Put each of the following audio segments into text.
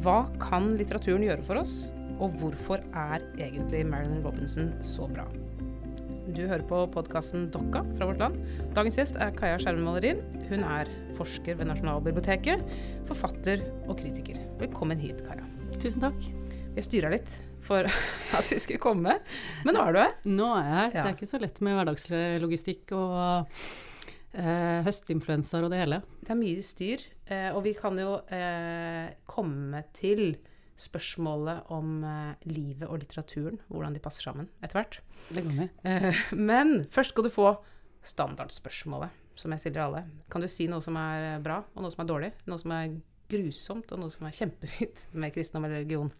Hva kan litteraturen gjøre for oss, og hvorfor er egentlig Marilyn Robinson så bra? Du hører på podkasten Dokka fra Vårt Land. Dagens gjest er Kaja Skjermen Malerin. Hun er forsker ved Nasjonalbiblioteket, forfatter og kritiker. Velkommen hit, Kaja. Tusen takk. Vi har styra litt for at du skulle komme, men nå er du her. Nå er jeg her. Ja. Det er ikke så lett med hverdagslogistikk og eh, høstinfluensaer og det hele. Det er mye styr, eh, og vi kan jo eh, komme til spørsmålet om eh, livet og litteraturen, hvordan de passer sammen etter hvert. Det kan vi. Eh, men først skal du få standardspørsmålet, som jeg stiller alle. Kan du si noe som er bra, og noe som er dårlig? Noe som er grusomt, og noe som er kjempefint med kristendom eller religion?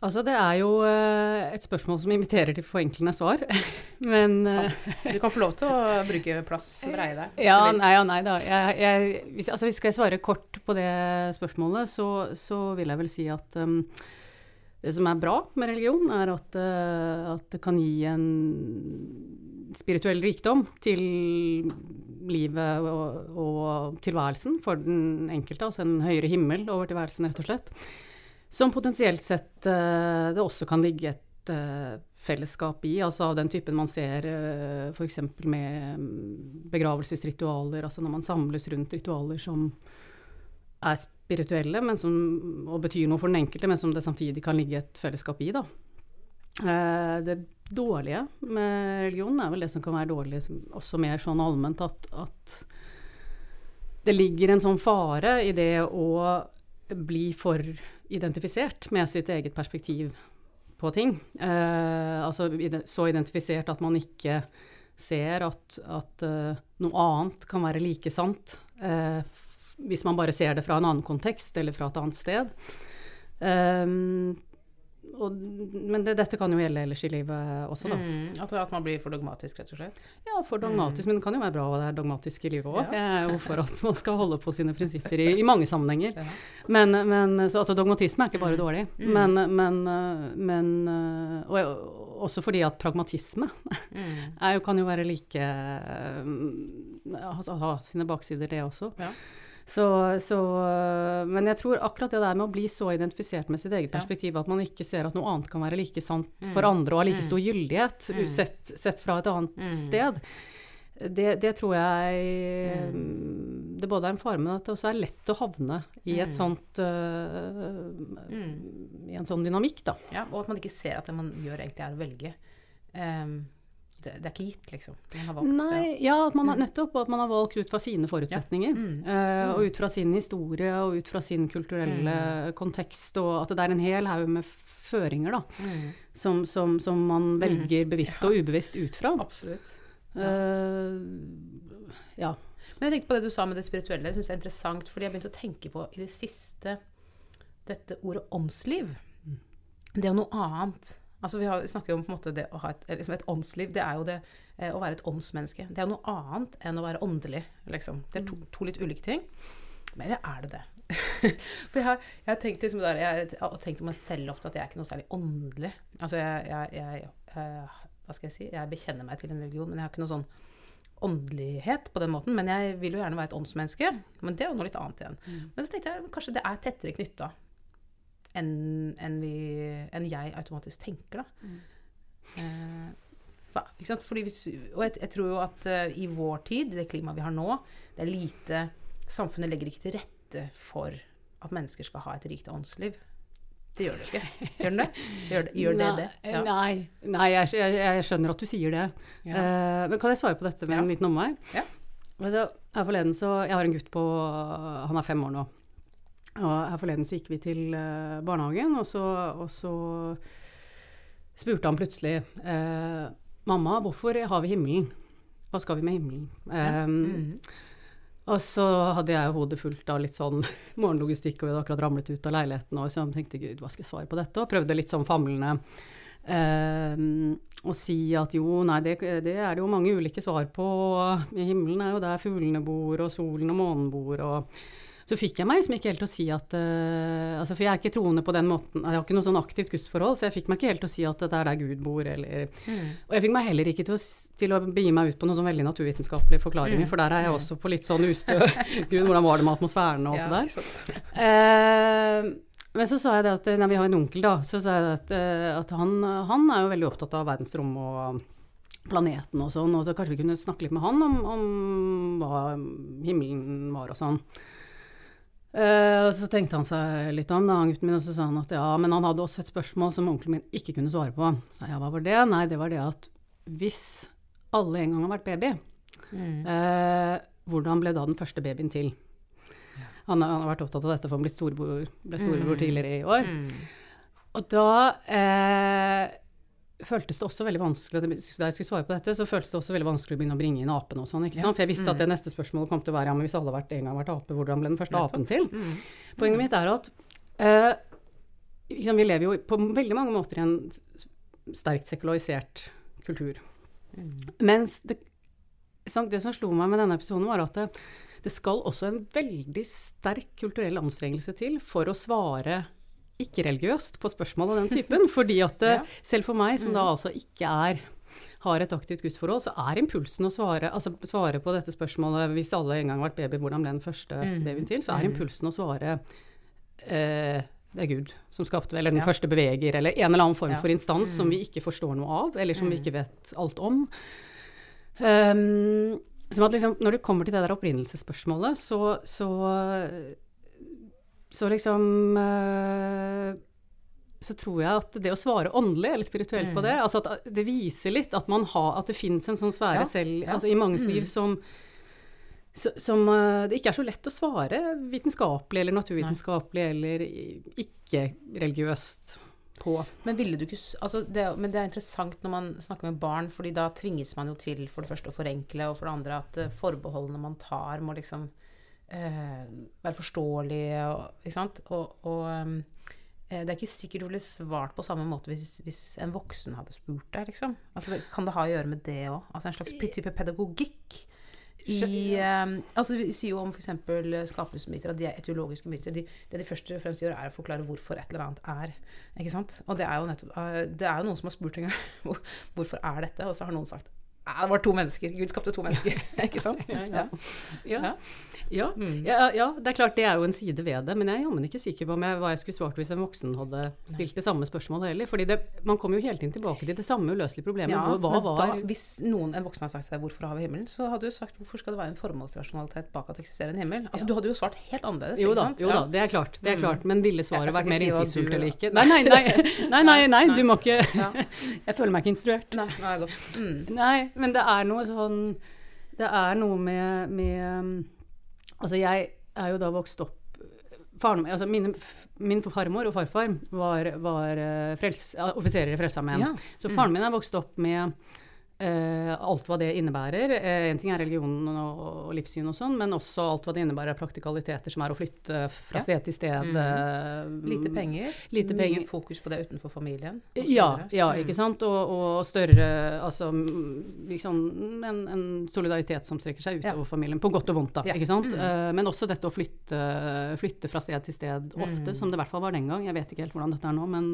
Altså, det er jo eh, et spørsmål som inviterer til forenklende svar, men eh, Sant. Du kan få lov til å bruke plass og breie deg. Ja, nei ja, nei da. Jeg, jeg, hvis, altså, hvis skal jeg svare kort på det spørsmålet, så, så vil jeg vel si at um, det som er bra med religion, er at, uh, at det kan gi en spirituell rikdom til livet og, og tilværelsen for den enkelte, altså en høyere himmel over tilværelsen, rett og slett. Som potensielt sett eh, det også kan ligge et eh, fellesskap i, altså av den typen man ser uh, f.eks. med mm, begravelsesritualer, altså når man samles rundt ritualer som er spirituelle som, og betyr noe for den enkelte, men som det samtidig kan ligge et fellesskap i. Da. Eh, det dårlige med religion er vel det som kan være dårlig også mer sånn allment, at, at det ligger en sånn fare i det å bli for identifisert med sitt eget perspektiv på ting. Eh, altså så identifisert at man ikke ser at, at uh, noe annet kan være like sant eh, hvis man bare ser det fra en annen kontekst eller fra et annet sted. Um, og, men det, dette kan jo gjelde ellers i livet også, da. Mm, at, at man blir for dogmatisk, rett og slett. Ja, for dogmatisk, men det kan jo være bra å være dogmatisk i livet òg. Ja. Jeg er jo for at man skal holde på sine prinsipper i, i mange sammenhenger. Ja. Men, men så, altså, dogmatisme er ikke bare Mm. dårlig. Mm. Men, men, men Og også fordi at pragmatisme Mm. jo, kan jo være like altså, Ha sine baksider, det også. Ja. Så, så, men jeg tror akkurat det der med å bli så identifisert med sitt eget perspektiv at man ikke ser at noe annet kan være like sant Mm. for andre og ha like Mm. stor gyldighet Mm. sett, sett fra et annet sted, det, det tror jeg det både er en fare, men at det også er lett å havne i et sånt uh. I en sånn dynamikk, da. Ja, og at man ikke ser at det man gjør, egentlig er å velge. Ehm, det, det er ikke gitt, liksom. Man har valgt. Nei, ja, at man har, nettopp. Og at man har valgt ut fra sine forutsetninger. Mm. Uh, og Mm. ut fra sin historie og ut fra sin kulturelle kontekst, og at det er en hel haug med føringer da, Mm. som, som, som man Mm. velger bevisst og ubevisst ut fra. Absolutt. Eh, ja. Men jeg tenkte på det du sa med det spirituelle. Det syns jeg er interessant, fordi jeg begynte å tenke på i det siste dette ordet åndsliv. Mm. Det er noe annet. Altså Vi har, snakker jo om på en måte det å ha et, liksom et åndsliv. Det er jo det eh, å være et åndsmenneske. Det er jo noe annet enn å være åndelig. liksom. Det er to, to litt ulike ting. Men er det det? For jeg har, jeg har tenkt liksom der, jeg har tenkt om meg selv ofte at jeg er ikke noe særlig åndelig. Altså jeg, jeg, eh, Hva skal jeg si? Jeg bekjenner meg til en religion, men jeg har ikke noe sånn åndelighet på den måten. Men jeg vil jo gjerne være et åndsmenneske. Men det er jo noe litt annet igjen. Men så tenkte jeg kanskje det er tettere knytta enn en en jeg automatisk tenker, da. Eh, for, hvis, og jeg, jeg tror jo at eh, i vår tid, det klimaet vi har nå, det er lite Samfunnet legger ikke til rette for at mennesker skal ha et rikt åndsliv. Det gjør det ikke. Gjør det? Gjør det, gjør det, det? Nei, nei, nei jeg, jeg, jeg skjønner at du sier det. Ja. Uh, men kan jeg svare på dette med Ja. en liten omvei? Ja. Altså, her forleden så Jeg har en gutt på Han er fem år nå. Og her forleden så gikk vi til eh, barnehagen, og så, og så spurte han plutselig eh, Mamma, hvorfor har vi himmelen? Hva skal vi med himmelen? Ja. Um, Mm. og så hadde jeg hodet fullt av litt sånn morgenlogistikk, og vi hadde akkurat ramlet ut av leiligheten, og så tenkte gud, hva skal jeg svare på dette? Og prøvde litt sånn famlende eh, å si at jo, nei, det, det er det jo mange ulike svar på. I himmelen er jo der fuglene bor, og solen og månen bor, og så fikk jeg meg liksom ikke helt til å si at uh, altså For jeg er ikke troende på den måten, jeg har ikke noe sånn aktivt gudsforhold, så jeg fikk meg ikke helt til å si at det er der Gud bor, eller mm. Og jeg fikk meg heller ikke til å, til å begi meg ut på noen sånn veldig naturvitenskapelige forklaringer, mm. for der er jeg mm. også på litt sånn ustø grunn. Hvordan var det med atmosfæren og alt det der? Uh, men så sa jeg det at når vi har en onkel, da, så sa jeg at, at han, han, er jo veldig opptatt av verdensrom og planeten og sånn, og så kanskje vi kunne snakke litt med han om, om hva himmelen var og sånn. Uh, og så tenkte han seg litt om, da, gutten min, og så sa han at ja, men han hadde også et spørsmål som onkelen min ikke kunne svare på. Så ja, hva var det? Nei, det var det at hvis alle en gang har vært baby, mm. uh, hvordan ble da den første babyen til? Ja. Han, han, har vært opptatt av dette, for han ble storebror, ble storebror mm. tidligere i år. Mm. Og da uh, føltes det også veldig vanskelig da jeg skulle svare på dette, så føltes det også veldig vanskelig å begynne å bringe inn apene og sånn. ikke sant? For jeg visste mm. at det neste spørsmålet kom til å være ja, men hvis alle har vært, en gang vært ape, hvordan ble den første apen til? Mm. Poenget mitt er at uh, liksom, vi lever jo på veldig mange måter i en sterkt sekularisert kultur. Mm. Mens det, sant, det, som slo meg med denne episoden, var at det, det skal også en veldig sterk kulturell anstrengelse til for å svare ikke-religiøst på spørsmål av den typen. fordi at ja. selv for meg, som da mm. altså ikke er har et aktivt gudsforhold, så er impulsen å svare, altså svare på dette spørsmålet Hvis alle en gang har vært baby, hvordan ble den første mm. babyen til? Så er mm. impulsen å svare eh, det er Gud som skapte, eller den ja. første beveger, eller en eller annen form ja. for instans mm. som vi ikke forstår noe av, eller som vi ikke vet alt om. Um, som at liksom, når det kommer til det der opprinnelsesspørsmålet, så, så så liksom uh, så tror jeg at det å svare åndelig eller spirituelt mm. på det, altså at det viser litt at, man har, at det fins en sånn sfære ja, selv ja. Altså i manges mm. som, som uh, det ikke er så lett å svare vitenskapelig eller naturvitenskapelig Nei. eller ikke-religiøst på. Men ville du ikke altså det, Men det er interessant når man snakker med barn, fordi da tvinges man jo til for det første å forenkle, og for det andre at forbeholdene man tar, må liksom eh, være forståelige, og, ikke sant. Og, og um, det er ikke sikkert du ville svart på samme måte hvis, hvis en voksen hadde spurt deg, liksom. Altså, kan det ha å gjøre med det òg? Altså en slags type pedagogikk? I, um, altså Vi sier jo om f.eks. skapelsesmyter at de er etiologiske myter. De, det de først og fremst gjør, er å forklare hvorfor et eller annet er. Ikke sant? Og det er jo, nettopp, uh, det er jo noen som har spurt en gang hvorfor er dette, og så har noen sagt det var to mennesker. Gud skapte to mennesker. ikke sant? Ja, ja. ja. Ja, mm. ja, ja, det er klart det er jo en side ved det, men jeg er jammen ikke sikker på jeg, hva jeg skulle svart hvis en voksen hadde stilt det samme spørsmålet heller. fordi det, man kommer jo hele tiden tilbake til det samme uløselige problemet. Hva, var da, hvis noen, en voksen har sagt seg 'hvorfor har vi himmelen', så hadde du sagt 'hvorfor skal det være en formålsrasjonalitet bak at det eksisterer en himmel'? Altså, Du hadde jo svart helt annerledes. Jo da, jo da det er klart. Det er mm. klart men ville svaret vært mer innsiktsfullt eller ikke? Nei, nei, nei, nei, nei, nei, du må ikke Jeg føler meg ikke instruert. Nei, nei, godt. Mm. nei men det er noe sånn Det er noe med, med Altså, jeg er jo da vokst opp faren, altså mine, Min farmor og farfar var, var uh, frels, offiserer i Frelsesarmeen. Ja. Så faren mm. min er vokst opp med Uh, alt hva det innebærer. Uh, en ting er religionen og, og livssyn og sånn, men også alt hva det innebærer av praktikaliteter, som er å flytte fra ja. sted til sted. Mm. Uh, lite penger. Lite Mye fokus på det utenfor familien. Ja, ja mm. ikke sant. Og, og, større Altså liksom en, en, solidaritet som strekker seg utover ja. familien. På godt og vondt, da. Ja. ikke sant. Mm. men også dette å flytte, flytte, fra sted til sted ofte, mm. som det i hvert fall var den gang. Jeg vet ikke helt hvordan dette er nå, men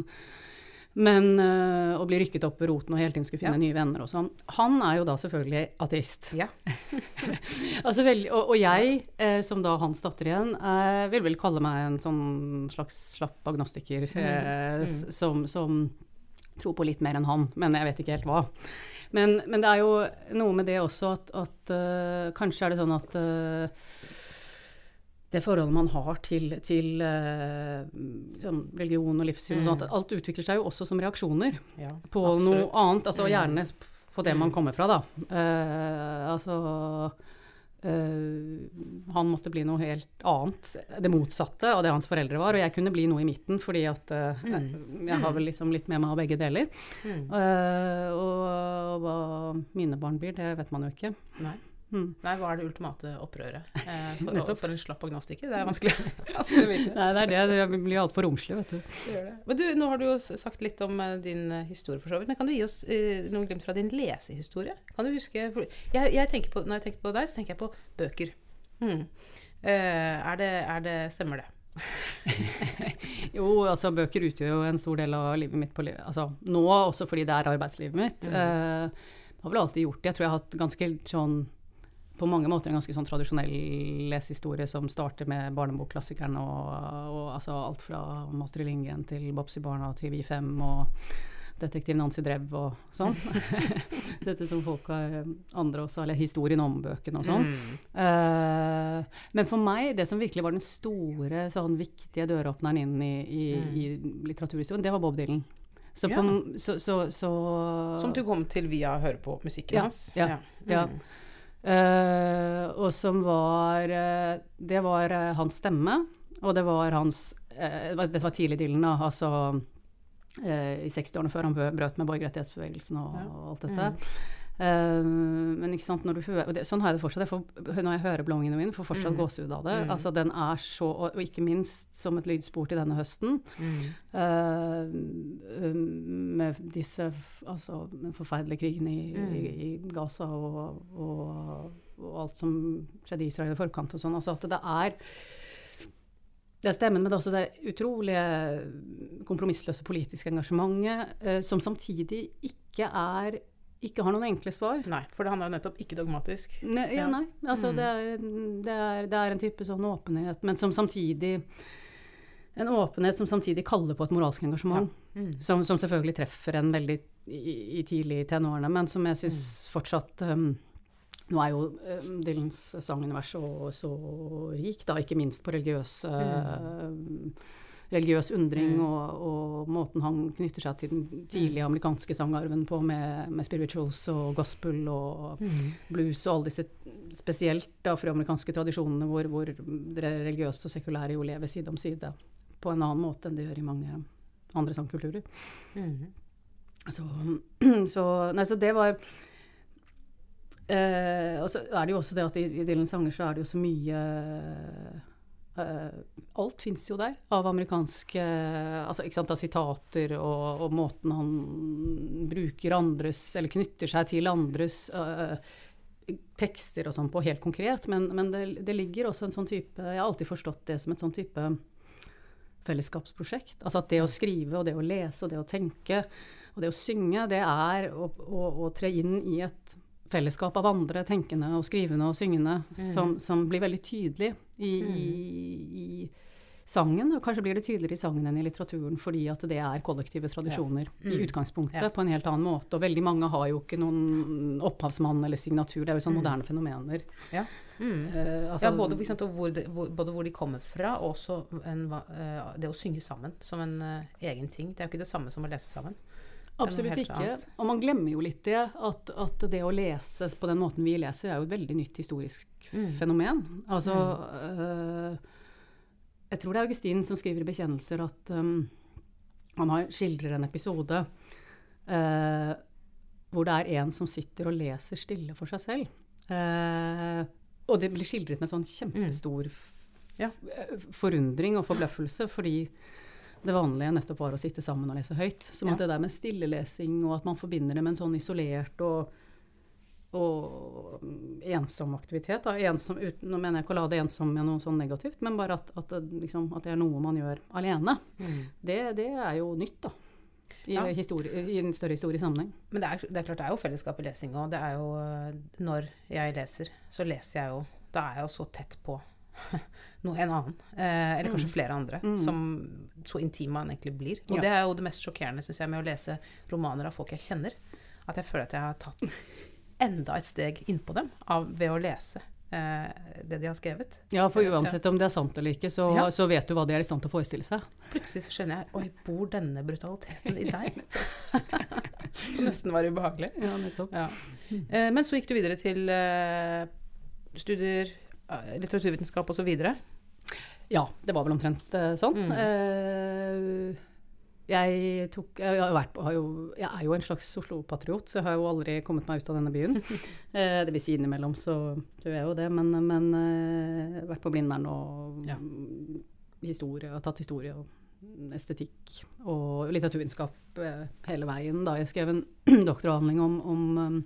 men øh, å bli rykket opp ved roten og hele tiden skulle finne ja. nye venner og sånn. Han er jo da selvfølgelig ateist. Ja. altså, vel, og, og, jeg, eh, som da hans datter igjen, eh, vil vel kalle meg en sånn slags slapp agnostiker mm. Eh, mm. Som, som, tror på litt mer enn han, men jeg vet ikke helt hva. Men, men det er jo noe med det også at, at uh, kanskje er det sånn at uh, det forholdet man har til, til uh, religion og livssyn og sånt. Mm. Alt utvikler seg jo også som reaksjoner ja, på absolutt. noe annet. Altså mm. gjerne på det man mm. kommer fra, da. Uh, altså uh, Han måtte bli noe helt annet, det motsatte av det hans foreldre var. Og jeg kunne bli noe i midten, fordi at mm. jeg har vel liksom litt med meg av begge deler. Mm. og, og hva mine barn blir, det vet man jo ikke. Nei. Mm. Nei, hva er det ultimate opprøret eh, for, for, en slapp agnostiker? Det er vanskelig, vanskelig å vite. Nei, det er det. Det blir altfor romslig, vet du. Det det. Men du, nå har du jo sagt litt om uh, din uh, historie, for så vidt. Men kan du gi oss eh, noen glimt fra din lesehistorie? Kan du huske jeg, jeg på, Når jeg tenker på deg, så tenker jeg på bøker. Mm. Eh, er det, er det, stemmer det? jo, altså bøker utgjør jo en stor del av livet mitt på, altså, nå, også fordi det er arbeidslivet mitt. Mm. Eh, jeg har vel alltid gjort det. Jeg tror jeg har hatt ganske sånn på mange måter en ganske sånn tradisjonell lesehistorie som starter med barnebokklassikeren og, og altså alt fra Master Lindgren til Bobsy-barna til Vi fem og detektiv Nancy Drev og sånn. Dette som folk har andre også, eller historien om bøkene og sånn. Mm. Uh, men for meg, det som virkelig var den store, sånn viktige døråpneren inn i, i, mm. i litteraturhistorien, det var Bob Dylan. Så ja. på, så, så, så, som du kom til via å høre på musikken ja, hans? Ja. ja. Mm. Uh, og som var uh, Det var hans stemme, og det var hans Dette var tidlig Dylan, da. Altså i 60-årene før han brøt med borgerrettighetsbevegelsen og, ja. og alt dette. Mm. Uh, men ikke sant, når du hører, det, sånn har jeg det fortsatt. Jeg får, når jeg hører 'Blowing min får fortsatt mm. gåsehud av det. Mm. Altså, den er så, og, ikke minst som et lydspor til denne høsten. Mm. Uh, med disse altså, den forferdelige krigen i, mm. i, i Gaza og, og, og, alt som skjedde i Israel i forkant og sånn. Altså at det er det er stemmen, men det er også det utrolige kompromissløse politiske engasjementet, uh, som samtidig ikke er ikke har noen enkle svar. Nei, for han er jo nettopp ikke dogmatisk. Ne, ja, nei. Altså, mm. det, er, det, er, det, er, en type sånn åpenhet, men som samtidig En åpenhet som samtidig kaller på et moralsk engasjement. Ja. Mm. Som, som, selvfølgelig treffer en veldig i, i tidlig tenårene, men som jeg syns mm. fortsatt um, nå er jo uh, Dylans sangunivers så, så rik, da, ikke minst på religiøse uh, religiøs undring mm. og, og, måten han knytter seg til den tidlige mm. amerikanske sangarven på, med, med spirituals og gospel og mm. blues og alle disse spesielt afroamerikanske tradisjonene hvor, hvor det religiøse og sekulære jo lever side om side på en annen måte enn det gjør i mange andre sangkulturer. Mm. Så, så, nei, så det var Uh, og så er det jo også det at i, i Dylans sanger så er det jo så mye Alt fins jo der av amerikanske altså, ikke sant, av sitater og, og, måten han bruker andres Eller knytter seg til andres uh, tekster og sånn på, helt konkret. Men, men det, det, ligger også en sånn type Jeg har alltid forstått det som et sånn type fellesskapsprosjekt. Altså at det å skrive og det å lese og det å tenke og det å synge, det er å, å, å tre inn i et fellesskap av andre tenkende og skrivende og syngende mm. som, som, blir veldig tydelig i, mm. i, i, sangen. Og kanskje blir det tydeligere i sangen enn i litteraturen fordi at det er kollektive tradisjoner ja. mm. i utgangspunktet ja. på en helt annen måte. Og veldig mange har jo ikke noen opphavsmann eller signatur. Det er jo sånne mm. moderne fenomener. Ja. Uh, altså, ja, både, eksempel, hvor de, hvor, både, hvor de, kommer fra, og også en, uh, det å synge sammen som en uh, egen ting. Det er jo ikke det samme som å lese sammen. Absolutt ikke. Annet. Og man glemmer jo litt det, at, at, det å lese på den måten vi leser, er jo et veldig nytt historisk mm. fenomen. Altså mm. øh, Jeg tror det er Augustin som skriver i bekjennelser at um, han har, skildrer en episode øh, hvor det er en som sitter og leser stille for seg selv. Uh, og det blir skildret med sånn kjempestor mm. ja. forundring og forbløffelse, fordi det vanlige nettopp var å sitte sammen og lese høyt. Som ja. at det der med stillelesing, og at man forbinder det med en sånn isolert og, og ensom aktivitet. Da. Ensom, uten, nå mener jeg ikke å la det ensom med noe sånn negativt, men bare at, at, liksom, at det er noe man gjør alene. Mm. Det, det, er jo nytt, da. I, ja. historie, I, en større historisk sammenheng. Men det er, det er, klart det er jo fellesskap i lesing òg. Det er jo Når jeg leser, så leser jeg jo Da er jeg jo så tett på noe en annen. Eh, eller kanskje mm. flere andre. Mm. Som så intim man egentlig blir. Og ja. det er jo det mest sjokkerende synes jeg, med å lese romaner av folk jeg kjenner. At jeg føler at jeg har tatt enda et steg innpå dem av, ved å lese eh, det de har skrevet. Ja, for uansett om det er sant eller ikke, så, ja. så, vet du hva de er i stand til å forestille seg. Plutselig så skjønner jeg Oi, bor denne brutaliteten i deg? det nesten var ubehagelig. Ja, nettopp. Ja. Eh, men så gikk du videre til eh, studier litteraturvitenskap osv.? Ja, det var vel omtrent uh, sånn. Mm. Uh, jeg, tok, jeg, vært, jo, jeg, er jo en slags Oslo-patriot, så jeg har jo aldri kommet meg ut av denne byen. det vil si innimellom, så gjør jeg jo det. Men, men uh, vært på Blindern og ja. historie, har tatt historie og estetikk og litteraturvitenskap hele veien. Da jeg skrev en doktoravhandling om, om um,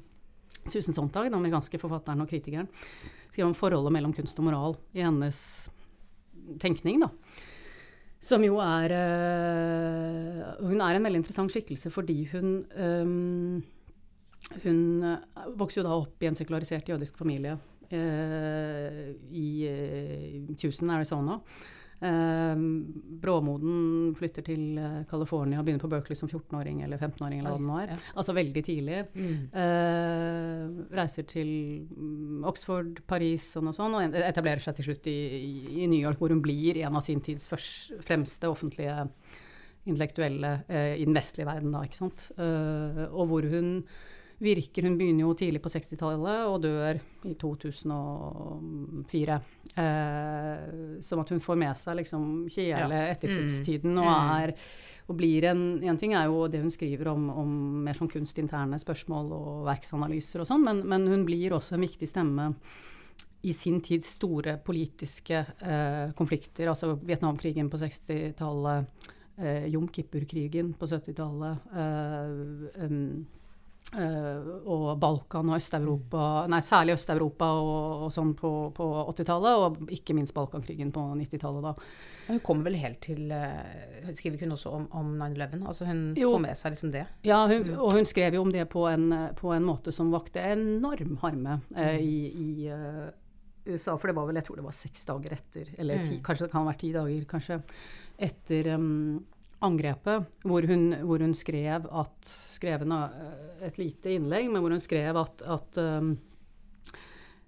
Susan Sontag, den amerikanske forfatteren og kritikeren skriver om forholdet mellom kunst og moral i hennes tenkning, da. Som jo er øh, Hun er en veldig interessant skikkelse fordi hun øh, Hun vokser jo da opp i en sekularisert jødisk familie øh, i Tucson, Arizona. Ehm, bråmoden flytter til uh, California og begynner på Berkeley som 14-åring eller 15-åring. eller hva det nå er. Altså veldig tidlig. Mm. Uh, reiser til um, Oxford, Paris og noe sånt, og etablerer seg til slutt i, i, New York, hvor hun blir en av sin tids først, fremste offentlige intellektuelle eh, i den vestlige verden. Da, ikke sant? og hvor hun virker Hun begynner jo tidlig på 60-tallet og dør i 2004. Eh, som at hun får med seg liksom hele ja. etterkrigstiden mm. og mm. er og blir en, en ting er jo det hun skriver om, om mer sånn kunstinterne spørsmål og verksanalyser og sånn, men, men, hun blir også en viktig stemme i sin tids store politiske eh, konflikter, altså Vietnamkrigen på 60-tallet, eh, Jom Kippur-krigen på 70-tallet, eh, um, og Balkan og Øst-Europa, nei særlig Øst-Europa og, og, sånn på, på 80-tallet, og ikke minst Balkankrigen på 90-tallet da. Hun kommer vel helt til uh, Skriver ikke hun også om, om 9-11? Altså hun jo, får med seg liksom det? Ja, hun, mm. og hun skrev jo om det på en, på en måte som vakte enorm harme eh, i, i, uh, USA, for det var vel, jeg tror det var seks dager etter, eller ti, mm. kanskje det kan ha vært ti dager, kanskje, etter um, angrepet, hvor hun, hvor hun, skrev at Skrev en, et lite innlegg, men hvor hun skrev at, at um,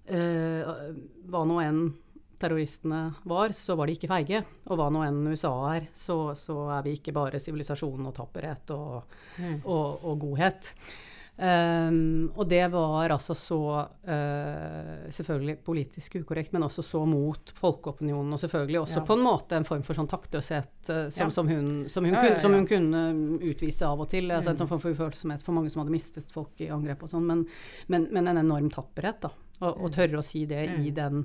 uh, hva nå enn terroristene var, så var de ikke feige. Og hva nå enn USA er, så, så er vi ikke bare sivilisasjon og tapperhet og, mm. og, og godhet. Um, og det var altså så uh, selvfølgelig politisk ukorrekt, men også så mot folkeopinionen. Og selvfølgelig også ja. på en måte en form for sånn taktløshet uh, som, ja. som, hun, som, hun ja, kunne, som, hun, kunne utvise av og til. Altså mm. En sånn form for ufølsomhet for mange som hadde mistet folk i angrep og sånn. Men, men, men, en enorm tapperhet, da. Og, og tørre å si det mm. i den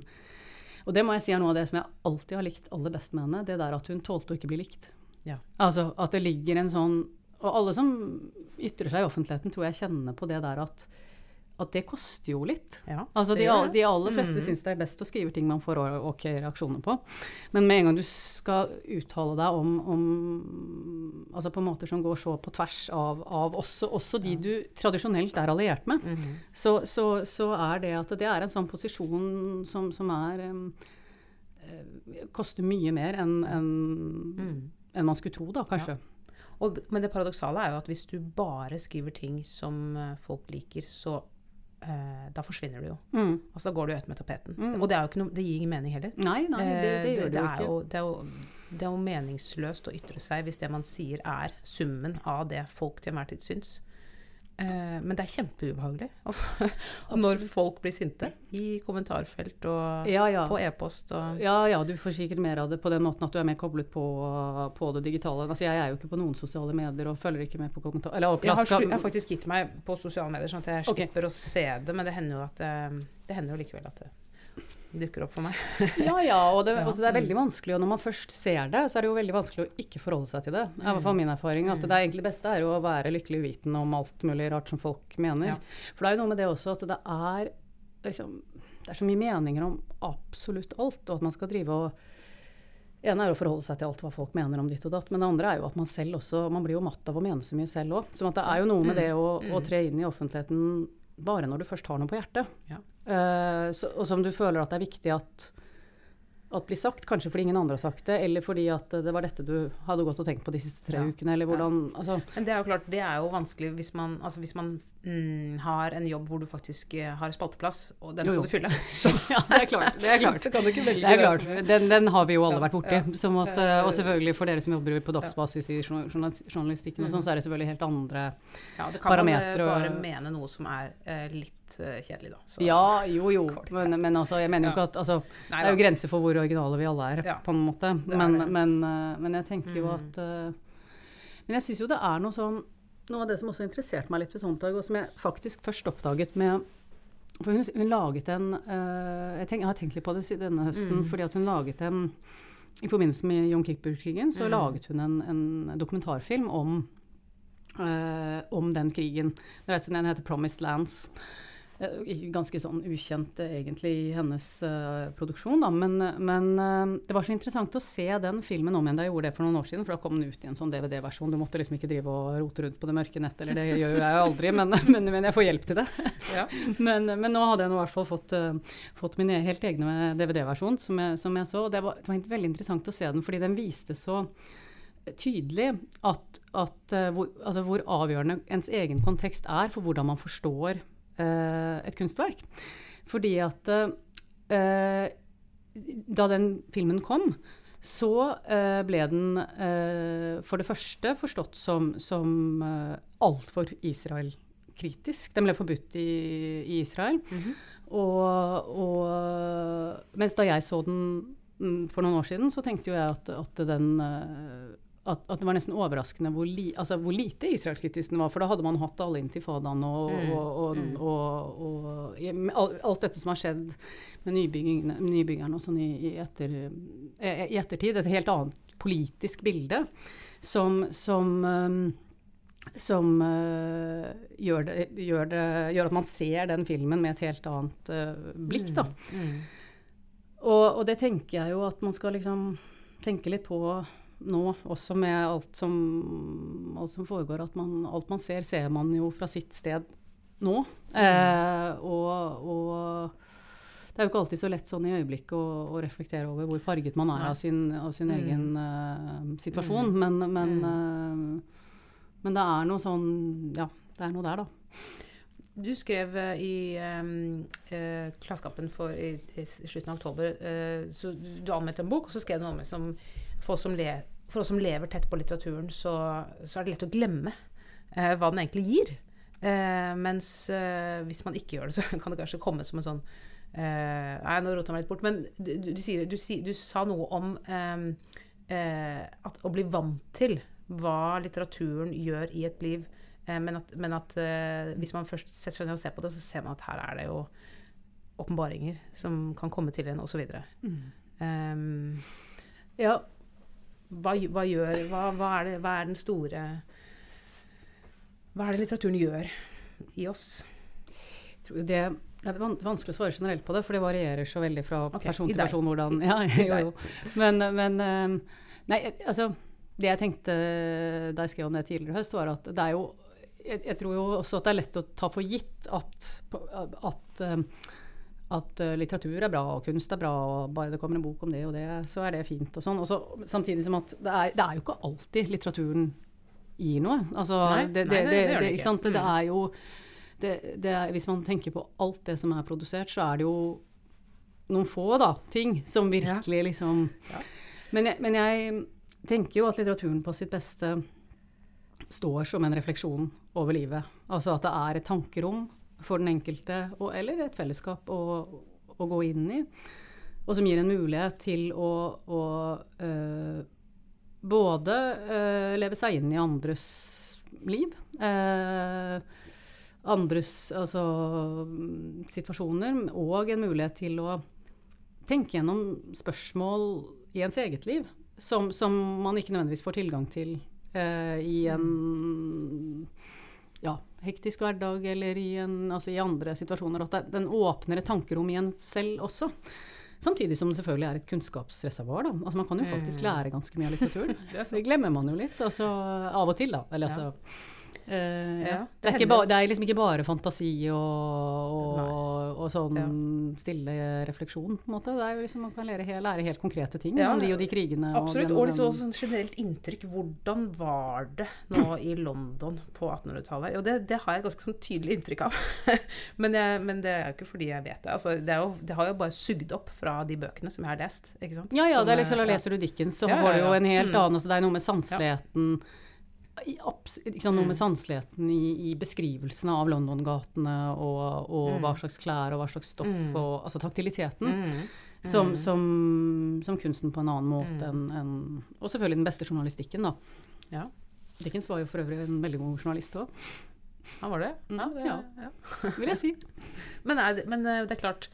Og det må jeg si er noe av det som jeg alltid har likt aller best med henne. Det der at hun tålte å ikke bli likt. Altså at det ligger en sånn og alle som ytrer seg i offentligheten, tror jeg kjenner på det der at, at det koster jo litt. Ja, altså de, de, aller fleste mm. syns det er best å skrive ting man får ok reaksjoner på. Men med en gang du skal uttale deg om, om altså på måter som går så på tvers av, av også, også, de du tradisjonelt er alliert med, mm. så, så, så, er det at det er en sånn posisjon som, som er um, koster mye mer enn en, mm. en man skulle tro, da, kanskje. Ja. Og, men det paradoksale er jo at hvis du bare skriver ting som uh, folk liker, så eh, da forsvinner du jo. Mm. Altså Da går du ut med tapeten. Mm. Og det, er jo ikke noe, det gir ingen mening heller. Nei, nei, det, det, det gjør det, jo ikke. Jo, det, er jo, det er jo meningsløst å ytre seg hvis det man sier er summen av det folk til enhver tid syns. Eh, men det er kjempeubehagelig når folk blir sinte i kommentarfelt og ja, ja. på e-post. Ja, ja, du får sikkert mer av det på den måten at du er mer koblet på, på det digitale. Altså, jeg er jo ikke på noen sosiale medier og følger ikke med på kommentar... Eller, jeg, har jeg, har faktisk gitt meg på sosiale medier, sånn at jeg slipper okay. å se det. Men det hender jo, at, eh, det hender jo likevel at det dukker opp for meg. ja, ja, og det, også, det, er veldig vanskelig. Og når man først ser det, så er det jo veldig vanskelig å ikke forholde seg til det. Det er i hvert fall min erfaring. At det egentlig beste er jo å være lykkelig uvitende om alt mulig rart som folk mener. Ja. For det er jo noe med det også at det er liksom, Det er så mye meninger om absolutt alt, og at man skal drive og ene er å forholde seg til alt hva folk mener om ditt og datt, men det andre er jo at man selv også Man blir jo matt av å mene så mye selv òg. Så det er jo noe med mm. det å, å, tre inn i offentligheten bare når du først har noe på hjertet. Ja. Uh, så, og som du føler at det er viktig at at blir sagt, kanskje fordi ingen andre har sagt det, eller fordi at det var dette du hadde gått og tenkt på de siste tre ja. ukene, eller hvordan ja. altså. Men det er jo klart, det er jo vanskelig hvis man, altså hvis man mm, har en jobb hvor du faktisk eh, har spalteplass, og den skal du fylle. Så, ja, det er klart. Det er klart. så kan du ikke velge det. Er klart. Den, den, har vi jo alle vært borti. At, uh, og selvfølgelig for dere som jobber på dagsbasis i journalistikken og sånn, så er det selvfølgelig helt andre ja, det kan man bare mene noe som er uh, litt uh, kjedelig, da. Så, ja, jo jo. Men, men, altså, jeg mener jo ikke at altså, Nei, Det er jo grenser for hvor originale vi alle er, ja. på en måte. Men, men, uh, men, jeg tenker jo mm. at uh, Men jeg syns jo det er noe sånn Noe av det som også interesserte meg litt ved Sontag, og som jeg faktisk først oppdaget med For hun, hun laget en jeg, tenk, jeg, har tenkt litt på det denne høsten, mm. fordi at hun laget en i forbindelse med John Kippur-krigen så mm. laget hun en, en dokumentarfilm om, om den krigen. Den heter 'Promised Lands'. Eh, ganske sånn ukjent eh, egentlig i hennes uh, produksjon, da. Men, men uh, det var så interessant å se den filmen om igjen da jeg gjorde det for noen år siden. For da kom den ut i en sånn DVD-versjon. Du måtte liksom ikke drive og rote rundt på det mørke nettet, eller det gjør jo jeg jo aldri, men, men, men, jeg får hjelp til det. Ja. men, nå hadde jeg nå i hvert fall fått, uh, fått min e-, helt egne DVD-versjon, som, som, jeg så. Og det var, det var veldig interessant å se den, fordi den viste så tydelig at, at hvor, altså hvor avgjørende ens egen kontekst er for hvordan man forstår et kunstverk. Fordi at eh, da den filmen kom, så uh, ble den for det første forstått som, som altfor Israel-kritisk. Den ble forbudt i, i Israel. Mm -hmm. og, og, mens da jeg så den mm, for noen år siden, så tenkte jo jeg at, at den at, at, det var nesten overraskende hvor, li, altså hvor lite Israel-kritisk den var. For da hadde man hatt alle intifadaene og, mm. og, mm. og, og, alt dette som har skjedd med nybyggerne og sånn i, i, etter, i, ettertid. Et helt annet politisk bilde som, som um, som uh, gjør, det, gjør, det, gjør, at man ser den filmen med et helt annet uh, blikk, da. Mm, mm. Og, og, det tenker jeg jo at man skal liksom tenke litt på nå, også med alt som, alt som foregår. At man, alt man ser, ser man jo fra sitt sted nå. Mm. Eh, og, og, det er jo ikke alltid så lett sånn i øyeblikket å, å reflektere over hvor farget man er av sin, av sin mm. egen uh, situasjon. Mm. Men, men, uh, men, det er noe sånn Ja, det er noe der, da. Du skrev uh, i um, Klassekampen i, i, slutten av oktober så Du anmeldte en bok, og så skrev du noe om som for oss som, le, for oss som lever tett på litteraturen, så, så, er det lett å glemme eh, hva den egentlig gir. Eh, mens eh, hvis man ikke gjør det, så kan det kanskje komme som en sånn eh, Nei, nå rota jeg meg litt bort. Men du, du, sier, du, du sa noe om ehm, eh, at å bli vant til hva litteraturen gjør i et liv. Eh, men at, men at hvis man først setter seg ned og ser på det, så ser man at her er det jo åpenbaringer som kan komme til en, osv. Mm. Um, ja, hva, hva, gjør hva, hva, er det, hva, er den store Hva er det litteraturen gjør i oss? Det, det, er vanskelig å svare generelt på det, for det varierer så veldig fra okay, person til person. hvordan, ja, jo, jo. Men, men ehm, Nei, altså Det jeg tenkte da jeg skrev om det tidligere i høst, var at det er jo jeg, jeg, tror jo også at det er lett å ta for gitt at, at ehm, at uh, litteratur er bra, og kunst er bra, og bare det kommer en bok om det og det, så er det fint. og sånn. Også, samtidig som at det er, det er, jo ikke alltid litteraturen gir noe. Altså, nei, det, det, nei, det, det, det, ikke. Mm. det er jo er, Hvis man tenker på alt det som er produsert, så er det jo noen få da, ting som virkelig ja. liksom ja. Men, jeg, men jeg tenker jo at litteraturen på sitt beste står som en refleksjon over livet. Altså at det er et tankerom for den enkelte, og, eller et fellesskap å, å, gå inn i. Og som gir en mulighet til å, å øh, både øh, leve seg inn i andres liv. Øh, andres altså, situasjoner, og en mulighet til å tenke gjennom spørsmål i ens eget liv som, som man ikke nødvendigvis får tilgang til i en ja, hektisk hverdag eller i, en, altså i andre situasjoner. At den åpner et tankerom i en selv også. Samtidig som det selvfølgelig er et kunnskapsreservoar. Altså man kan jo faktisk mm. lære ganske mye av litteraturen. det, glemmer man jo litt. Altså, av og til, da. Eller, altså, Uh, ja. det, er ba, det, er liksom ikke bare fantasi og, og, og sånn ja. stille refleksjon, på en måte. Det er jo liksom, Man kan lære, lære helt konkrete ting ja, om de og de krigene. Absolutt. Og, liksom også sånn generelt inntrykk. Hvordan var det nå i London på 1800-tallet? Jo, det, det, har jeg et ganske sånn tydelig inntrykk av. men, jeg, men, det er jo ikke fordi jeg vet det. Altså, det, jo, det, har jo bare sugd opp fra de bøkene som jeg har lest. Ja, ja. Som, det er liksom, Leser du Dickens, så får du jo en helt mm. annen altså, Det er noe med sanseligheten liksom, noe med mm. sanseligheten i, i beskrivelsene av London-gatene og, og mm. hva slags klær og hva slags stoff mm. og Altså taktiliteten. Mm. Som, mm. som, som, kunsten på en annen måte enn en, Og selvfølgelig den beste journalistikken, da. Ja. Dickens var jo for øvrig en veldig god journalist òg. Han var det? Ja, det, ja. ja. vil jeg si. men, er det, men, eh, det, er klart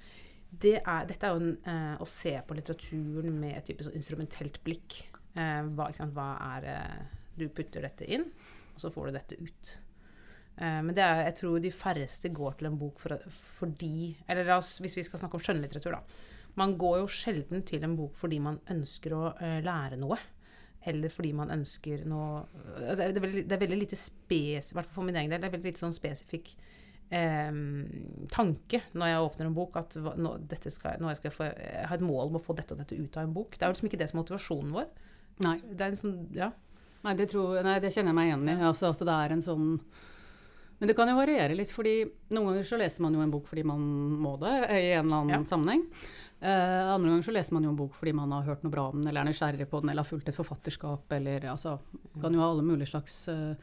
det er, Dette er jo en, eh, å se på litteraturen med et type sånn instrumentelt blikk. Eh, hva, hva, er eh, du putter dette inn, og så får du dette ut. Eh, men det er, jeg tror de færreste går til en bok for, fordi Eller altså, hvis vi skal snakke om skjønnlitteratur, da. Man går jo sjelden til en bok fordi man ønsker å uh, lære noe. Eller fordi man ønsker noe altså, det, er veldig, det, er veldig, lite spes... I hvert fall for min egen del. Det er veldig lite sånn spesifikk eh, tanke når jeg åpner en bok. At nå, skal, nå jeg skal få, jeg har et mål om å få dette og dette ut av en bok. Det er liksom ikke det som er motivasjonen vår. Nei. Det er en sånn, ja. Nei, det, tror, nei, det kjenner jeg meg igjen i. Altså at det er en sånn men det kan jo variere litt, fordi noen ganger så leser man jo en bok fordi man må det i en eller annen ja. sammenheng. Uh, andre ganger så leser man jo en bok fordi man har hørt noe bra om den, eller er nysgjerrig på den, eller har fulgt et forfatterskap, eller altså Kan jo ha alle mulige slags uh,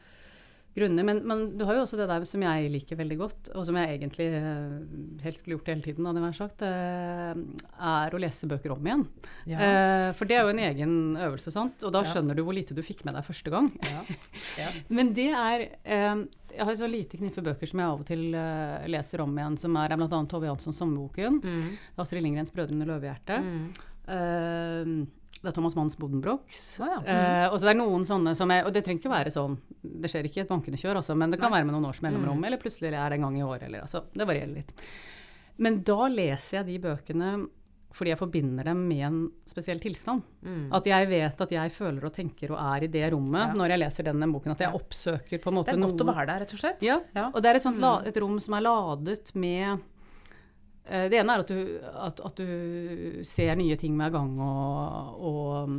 grunner. Men, men, du har jo også det der som jeg liker veldig godt, og som jeg egentlig uh, helst skulle gjort hele tiden, hadde jeg sagt, er å lese bøker om igjen. Ja. for det er jo en egen øvelse, sant? Og da skjønner du hvor lite du fikk med deg første gang. Ja. Ja. men det er jeg har så lite knippe bøker som jeg av og til leser om igjen, som er, er bl.a. Tove Janssons 'Sommerboken'. Mm. Astrid Lindgrens 'Brødrene Løvehjerte'. Mm. Uh, det er Thomas Manns Bodenbrox. Ah, ja. mm. uh, og så det er noen sånne som er, Og det trenger ikke være sånn Det skjer ikke i et bankende kjør, altså, men det kan Nei. være med noen års mellomrom, mm. eller plutselig er det en gang i året, eller altså Det varierer litt. Men da leser jeg de bøkene fordi jeg forbinder dem med en spesiell tilstand. Mm. At jeg vet at jeg føler og tenker og er i det rommet ja. når jeg leser denne boken. At jeg oppsøker på en måte noe Det er godt noe, å være der, rett og slett. Ja, ja. og det er et, sånt, mm. et rom som er ladet med Det ene er at du, at, at du, ser nye ting hver gang og, og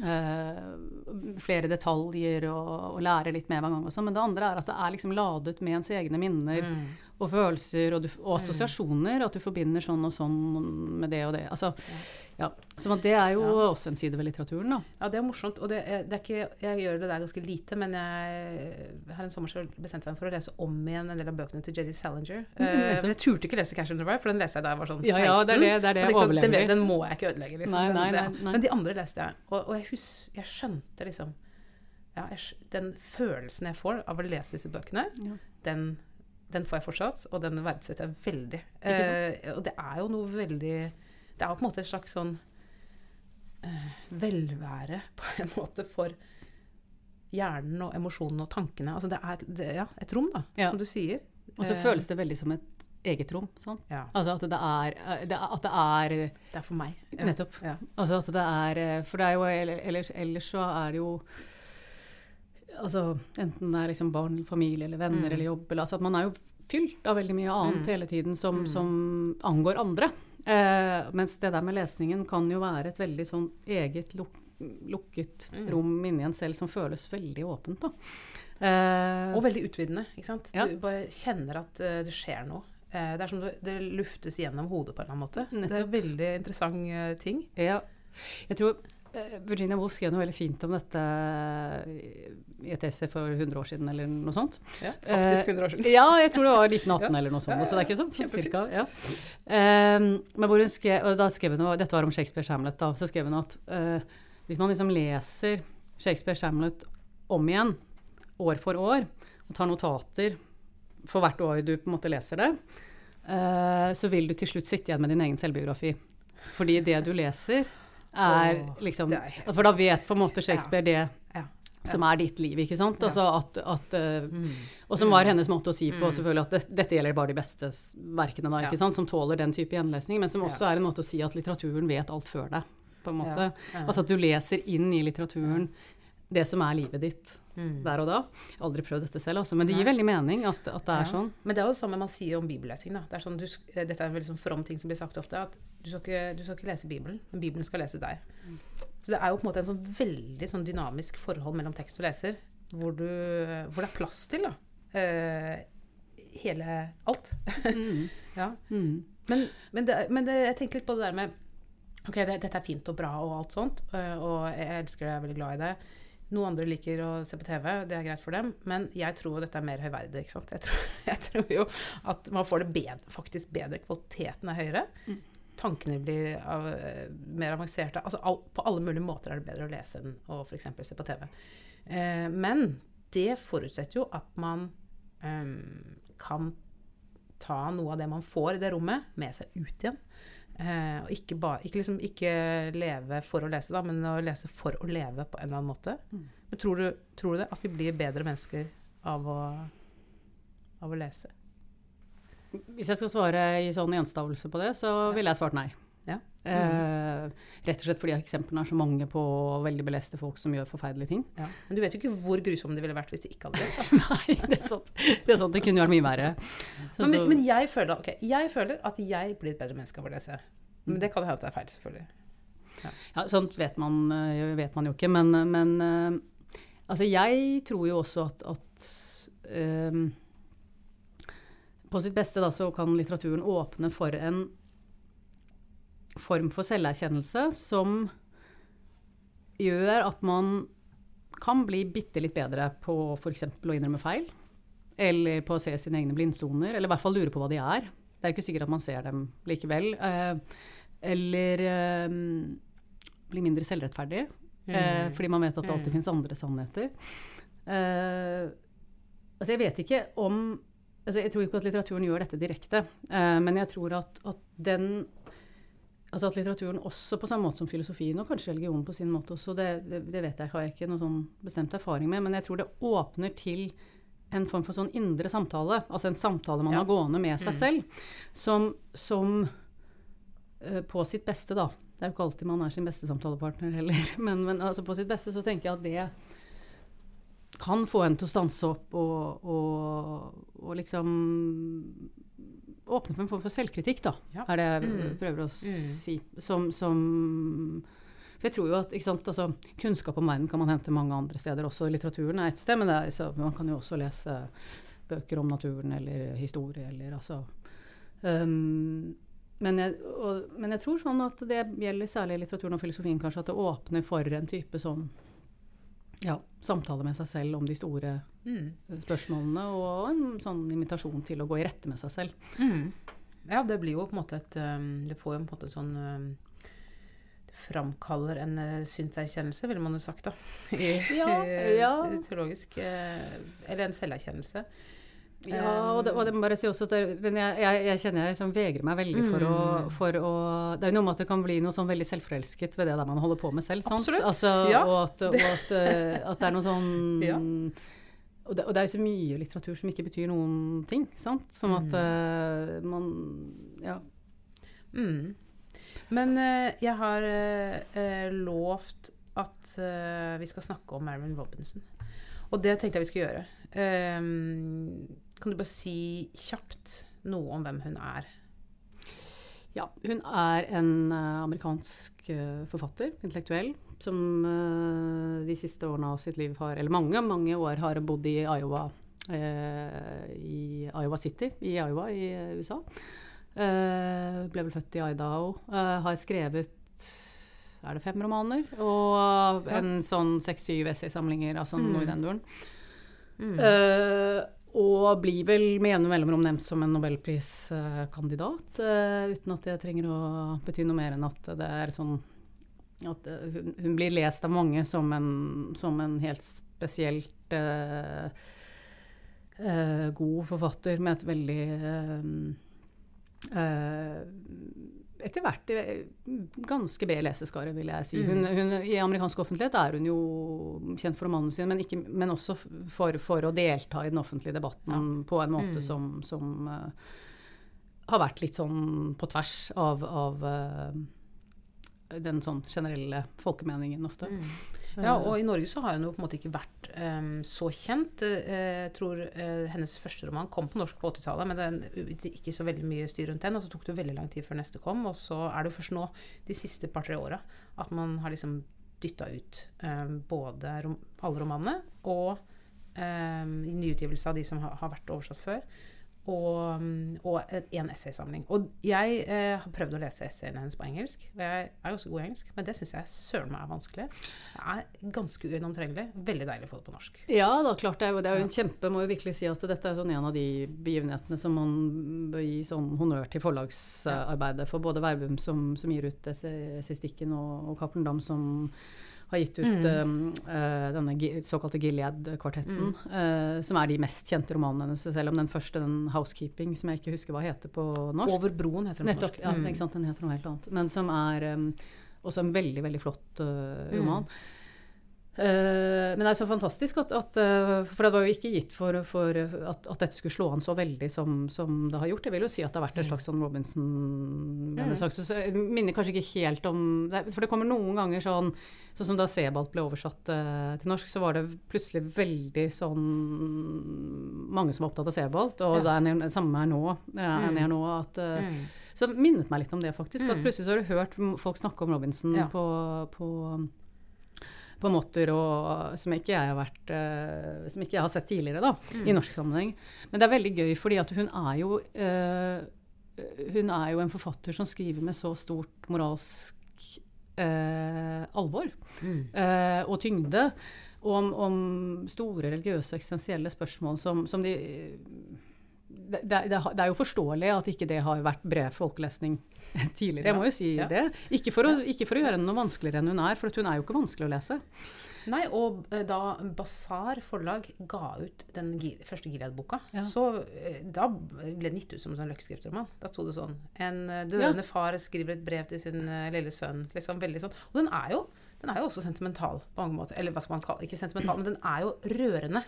uh, flere detaljer og, og, lærer litt mer hver gang. Også. Men det andre er at det er liksom ladet med ens egne minner. Mm og følelser og, du, og, assosiasjoner. At du forbinder sånn og sånn med det og det. Altså, ja. Så det er jo ja. også en side ved litteraturen, da. Ja, det er morsomt. Og det er, det er ikke, jeg gjør det der ganske lite, men jeg har en sommer bestemt bestemte meg for å lese om igjen en del av bøkene til J.D. Salinger. Mm, uh, men jeg turte ikke lese 'Cash in the Rye', for den leste jeg da jeg var sånn 16. Ja, ja, det er det, det, er det sånn, den, den, må jeg ikke ødelegge, liksom. Nei, nei, nei, nei. Men de andre leste jeg. Og, og jeg, hus, jeg skjønte liksom ja, jeg, Den følelsen jeg får av å lese disse bøkene, den den får jeg fortsatt, og den verdsetter jeg veldig. Eh, og det er jo noe veldig Det er jo på en måte et slags sånn eh, velvære, på en måte, for hjernen og emosjonene og tankene. Altså det er det, ja, et rom, da, ja. som du sier. Og så eh, føles det veldig som et eget rom. Sånn. Ja. Altså at det, er, eh, det, at det er Det er for meg. Nettopp. Altså at det er eh, For det er jo ellers, ellers så er det jo altså, enten det er liksom barn, familie eller venner mm. eller jobb eller, altså at Man er jo fylt av veldig mye annet mm. hele tiden som, mm. som angår andre. Eh, mens det der med lesningen kan jo være et veldig sånn eget luk lukket mm. rom inni en selv som føles veldig åpent. Eh, og veldig utvidende. ikke sant? Ja. Du bare kjenner at uh, det skjer noe. Eh, det er som det, det luftes gjennom hodet på en eller annen måte. Nettopp. Det er en veldig interessant uh, ting. Ja. Jeg tror Virginia Woolf skrev noe veldig fint om dette i et essay for 100 år siden, eller noe sånt. Ja, faktisk 100 år siden. Uh, ja, jeg tror det var 1918 ja. eller noe sånt. Ja, så det er ikke sånn, sånn cirka. Ja. Um, men hvor hun skrev, og da skrev hun, Dette var om Shakespeares Hamlet. da, Så skrev hun at uh, hvis man liksom leser Shakespeares Hamlet om igjen, år for år, og tar notater for hvert år du på en måte leser det, uh, så vil du til slutt sitte igjen med din egen selvbiografi. Fordi det du leser er liksom For da vet på en måte Shakespeare det ja. som er ditt liv, ikke sant? Altså at, at uh, mm. Og som var hennes måte å si på mm. selvfølgelig at det, dette gjelder bare de beste verkene, da, ikke sant? Som tåler den type gjenlesning, men som også er en måte å si at litteraturen vet alt før deg. på en måte. Altså at du leser inn i litteraturen det som er livet ditt mm. der og da. Aldri prøvd dette selv, altså, men det gir veldig mening at, at det er ja. sånn. Men det er jo det samme man sier om bibellesing. Da. Det er sånn, du, eh, dette er en veldig sånn from ting som blir sagt ofte, at du skal, ikke, du skal ikke lese Bibelen, men Bibelen skal lese deg. Så det er jo på en måte en sånn veldig sånn dynamisk forhold mellom tekst og leser, hvor, du, hvor det er plass til da, uh, hele alt. mm. ja. Mm. Men, men, det, men det, jeg tenker litt på det der med Ok, det, dette er fint og bra og alt sånt, uh, og jeg elsker det, jeg er veldig glad i det. Noen andre liker å se på TV, det er greit for dem. Men jeg tror dette er mer høyverdig. ikke sant? Jeg tror, jeg tror jo at man får det bedre, faktisk bedre. Kvaliteten er høyere. Mm. Tankene blir av, mer avanserte. Altså all, på alle mulige måter er det bedre å lese enn å f.eks. se på TV. Eh, men det forutsetter jo at man eh, kan ta noe av det man får i det rommet, med seg ut igjen. Eh, og ikke, ba, ikke, liksom, ikke, leve for å lese, da, men å lese for å leve på en eller annen måte. Mm. Men tror du, tror du, det? At vi blir bedre mennesker av å av å lese? Hvis jeg skal svare i sånn gjenstavelse på det, så ville jeg svart nei. Ja. Eh, rett og slett fordi eksemplene er så mange på veldig beleste folk som gjør forferdelige ting. Ja. Men du vet jo ikke hvor grusomme det ville vært hvis de ikke hadde lest. Nei, det er sant. Det, er sant. det kunne vært mye verre. Så, Men, men, jeg, føler, ok, jeg føler at jeg blir et bedre menneske av å lese. Men det kan hende at det er feil, selvfølgelig. Ja, sånt vet man, eh, vet man jo ikke, men, men eh, altså jeg tror jo også at, at eh, På sitt beste da, så kan litteraturen åpne for en form for selverkjennelse som gjør at man kan bli bitte litt bedre på f.eks. å innrømme feil. Eller på å se sine egne blindsoner, eller i hvert fall lure på hva de er. Det er jo ikke sikkert at man ser dem likevel. Eh, eller eh, bli mindre selvrettferdig. Eh, fordi man vet at det alltid Mm. finnes andre sannheter. Eh, altså jeg vet ikke om altså Jeg tror ikke at litteraturen gjør dette direkte, eh, men jeg tror at, at den Altså at litteraturen også, på samme måte som filosofien, og kanskje religionen på sin måte også, det, det, det vet jeg, har jeg ikke noe sånn bestemt erfaring med, men jeg tror det åpner til en form for sånn indre samtale, altså en samtale man Ja. har gående med seg Mm. selv, som, som eh, på sitt beste, da. Det er jo ikke alltid man er sin beste samtalepartner heller, men, men altså på sitt beste så tenker jeg at det kan få en til å stanse opp og, og, og liksom åpne for en form for selvkritikk, da, Ja. er det jeg Mm. prøver å Mm. si. Som, som For jeg tror jo at ikke sant, altså, kunnskap om verden kan man hente mange andre steder også. Litteraturen er ett sted, men det er, så, man kan jo også lese bøker om naturen eller historie eller altså um, men, jeg, og, men jeg tror sånn at det gjelder særlig litteraturen og filosofien kanskje, at det åpner for en type sånn ja, samtale med seg selv om de store Mm. spørsmålene, og en sånn invitasjon til å gå i rette med seg selv. Mm. Ja, det blir jo på en måte et um, Det får jo på en måte sånn um, Det framkaller en uh, synserkjennelse, ville man jo sagt, da. I, Ja, ja. Teologisk eh, Eller en selverkjennelse. Ja, og det, og det må bare si også at det, men jeg, jeg, jeg kjenner jeg liksom vegrer meg veldig for, å, Mm. for å Det er jo noe med at det kan bli noe sånn veldig selvforelsket ved det der man holder på med selv. Sant? Absolutt. Altså, Ja. Og, at, og at, eh, at det er noe sånn Ja. og, det, og det er jo så mye litteratur som ikke betyr noen ting. Sant? Som at eh, man Ja. Mm. Men uh, jeg har eh, lovt at vi skal snakke om Marilyn Robinson. Og det tenkte jeg vi skulle gjøre. Ehm, kan du bare si kjapt noe om hvem hun er? Ja, hun er en eh, amerikansk eh, forfatter, intellektuell, som eh, de siste årene av sitt liv har, eller mange, mange år har bodd i Iowa, eh, i Iowa City i Iowa i USA. Eh, ble vel født i Idaho. eh, har skrevet er det fem romaner? Og en sånn seks-syv essaysamlinger, altså noe i Mm. den duren. Mm. Og blir vel med jevne mellomrom nevnt som en nobelpriskandidat, eh, uten at det trenger å bety noe mer enn at det er sånn at eh, hun, hun blir lest av mange som en, som en helt spesielt uh, uh, god forfatter med et veldig uh, etter hvert eh, ganske bred leseskare, vil jeg si. Hun, hun, I amerikansk offentlighet er hun jo kjent for romanene sine, men, ikke, men også for, for å delta i den offentlige debatten på en måte Mm. som, som uh, har vært litt sånn på tvers av, av eh, den sånn generelle folkemeningen ofte. Mm. Ja, og i Norge så har hun jo på en måte ikke vært um, så kjent. Eh, Jeg tror uh, hennes første roman kom på norsk på 80-tallet, men det er ikke så veldig mye styr rundt den. Og så tok det veldig lang tid før neste kom, og så er det jo først nå, de siste par-tre åra, at man har liksom dytta ut um, både rom, alle romanene og um, nyutgivelse av de som har, har vært oversatt før. Og, og en essaysamling. Og jeg eh, har prøvd å lese essayene hennes på engelsk. Og jeg er ganske god i engelsk, men det syns jeg søren meg er vanskelig. Det er ganske ugjennomtrengelig. Veldig deilig å få det på norsk. Ja da, klart det det er jo en kjempe Må jo virkelig si at dette er sånn en av de begivenhetene som man bør gi sånn honnør til forlagsarbeidet for både Verbum, som, som gir ut essaystikken, og, og Cappelen Dam, som har gitt ut mm. uh, denne såkalte Gilead-kvartetten, eh, som er de mest kjente romanene hennes, selv om den første, den 'Housekeeping', som jeg ikke husker hva heter på norsk. Over broen heter den på norsk. ja, Mm. ikke sant, den heter noe helt annet. Men som er um, også en veldig, veldig flott uh, roman. Uh, men det er så fantastisk at, at uh, For det var jo ikke gitt for, for at, at, dette skulle slå an så veldig som, som, det har gjort. Jeg vil jo si at det har vært en mm. slags sånn Robinson-sak. Mm. Jeg minner kanskje ikke helt om For det kommer noen ganger sånn Sånn som da Sebald ble oversatt uh, til norsk, så var det plutselig veldig sånn Mange som var opptatt av Sebald, og ja. det er det samme her nå. Er mm. nå at, mm. Så det minnet meg litt om det, faktisk. At mm. plutselig så har du hørt folk snakke om Robinson ja. på, på på måter og, som, ikke jeg har vært, uh, som ikke jeg har sett tidligere da, mm. i norsk sammenheng. Men det er veldig gøy, fordi hun er jo uh, hun er jo en forfatter som skriver med så stort moralsk uh, alvor mm. og tyngde. Om, om, store religiøse og eksistensielle spørsmål som, som de det, det, det, er jo forståelig at ikke det har vært bred folkelesning tidligere. Jeg må jo si ja. det. Ikke for, å, ikke for, å, gjøre henne noe vanskeligere enn hun er, for hun er jo ikke vanskelig å lese. Nei, og eh, da Basar forlag ga ut den første Gilead-boka, ja. så eh, da ble den gitt ut som en sånn løkkeskriftroman. Da sto det sånn En eh, døende ja. far skriver et brev til sin lille sønn. Liksom veldig sånn. Og den er jo, den er jo også sentimental på mange måter. Eller hva skal man kalle Ikke sentimental, men den er jo rørende.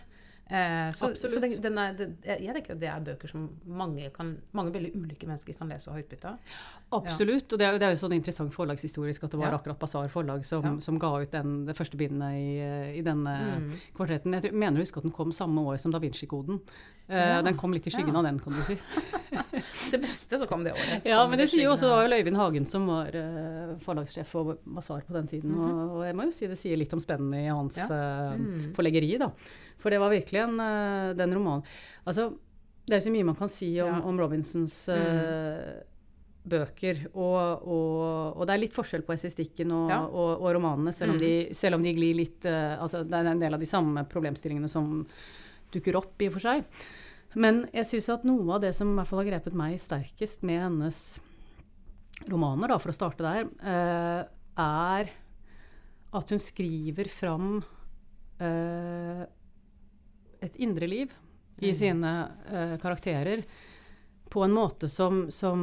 Eh, så, så den, den er, det, jeg tenker at det er bøker som mange, kan, mange veldig ulike mennesker kan lese og ha utbytte av. Absolutt. Ja. Og det er, det er, jo sånn interessant forlagshistorisk at det var ja. akkurat Basar forlag som, ja. som, ga ut den, det første bindet i, i denne mm. kvartetten. Jeg mener å huske at den kom samme år som Da Vinci-koden. Eh, den kom litt i skyggen av den, kan du si. det beste så kom det året. Ja, men det sier jo også det var jo Øyvind Hagen som var uh, forlagssjef for Basar på den tiden. Mm -hmm. og, og, jeg må jo si det sier litt om spennet i hans uh, mm. forleggeri, da. For det var virkelig en, uh, den romanen Altså, det er jo så mye man kan si om, ja. om Robinsons uh, bøker. Og, og, og, det er litt forskjell på essistikken og, ja. og, romanene, selv om, mm. de, selv om, de, glir litt uh, altså Det er en del av de samme problemstillingene som dukker opp, i og for seg. Men jeg syns at noe av det som i hvert fall har grepet meg sterkest med hennes romaner, da, for å starte der, uh, er at hun skriver fram uh, et indre liv i mm. sine uh, karakterer på en måte som, som,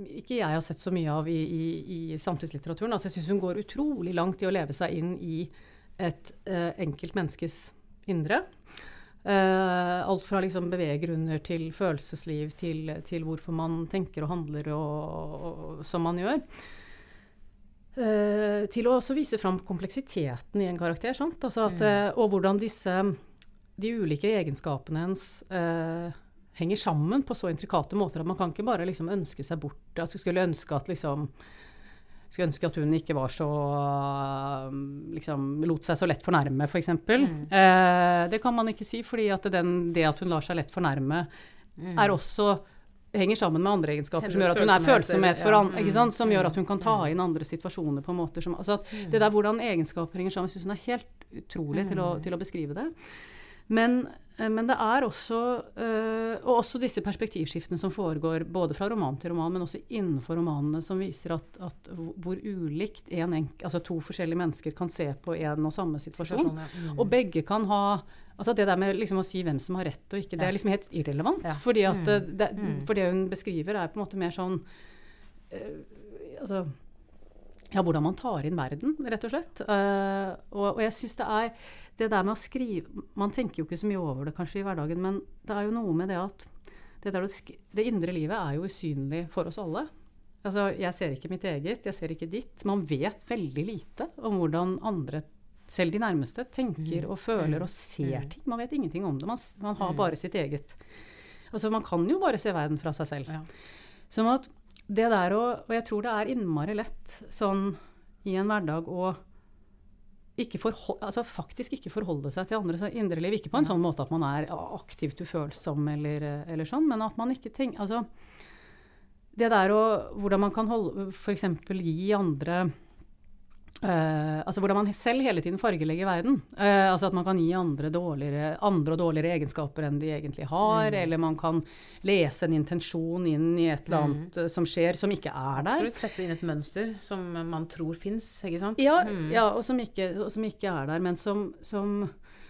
ikke jeg har sett så mye av i, i, i samtidslitteraturen. Altså, jeg syns hun går utrolig langt i å leve seg inn i et uh, enkelt menneskes indre. Uh, alt fra liksom beveggrunner til følelsesliv til, til, hvorfor man tenker og handler og, og, som man gjør. Uh, til å også vise fram kompleksiteten i en karakter. Altså at, mm. og hvordan disse, de ulike egenskapene hennes uh, henger sammen på så intrikate måter at man kan ikke bare liksom ønske seg bort. Altså skulle ønske at liksom skulle ønske at hun ikke var så liksom, lot seg så lett fornærme, f.eks. For mm. eh, det kan man ikke si, fordi at den, det at hun lar seg lett fornærme, mm. er også henger sammen med andre egenskaper som gjør at hun er følsomhet for andre, ikke sant? som gjør at hun kan ta mm. inn andre situasjoner på en måte som altså at Det der hvordan egenskaper henger sammen, syns hun er helt utrolig til å, mm. til, å, beskrive det. Men, men det er også øh, Og også disse perspektivskiftene som foregår både fra roman til roman, men også innenfor romanene, som viser at, at hvor ulikt en, altså to forskjellige mennesker kan se på en og samme situasjon. ja. mm. Og begge kan ha Altså Det der med liksom å si hvem som har rett og ikke, det er liksom helt irrelevant. Ja. Fordi at mm. det, mm. For det hun beskriver, er på en måte mer sånn uh, Altså ja, hvordan man tar inn verden, rett og slett. Uh, og, og, jeg syns det er Det der med å skrive Man tenker jo ikke så mye over det kanskje i hverdagen, men det er jo noe med det at det, det, det indre livet er jo usynlig for oss alle. Altså, jeg ser ikke mitt eget, jeg ser ikke ditt. Man vet veldig lite om hvordan andre selv de nærmeste tenker mm. og føler og ser mm. ting. Man vet ingenting om det. Man, man har mm. bare sitt eget Altså, man kan jo bare se verden fra seg selv. Ja. Sånn at det der å Og jeg tror det er innmari lett sånn i en hverdag å ikke forhold, altså faktisk ikke forholde seg til andres indre liv. Ikke på en sånn måte at man er aktivt ufølsom eller, eller sånn, men at man ikke tenker Altså det der å Hvordan man kan holde F.eks. gi andre Uh, altså hvordan man selv hele tiden fargelegger verden. Uh, altså at man kan gi andre, andre, og dårligere egenskaper enn de egentlig har. Mm. Eller man kan lese en intensjon inn i et eller annet mm. som skjer, som ikke er der. Absolutt. Sette inn et mønster som man tror fins, ikke sant. Ja, mm. ja og, som ikke, og, som ikke, er der. Men som, som,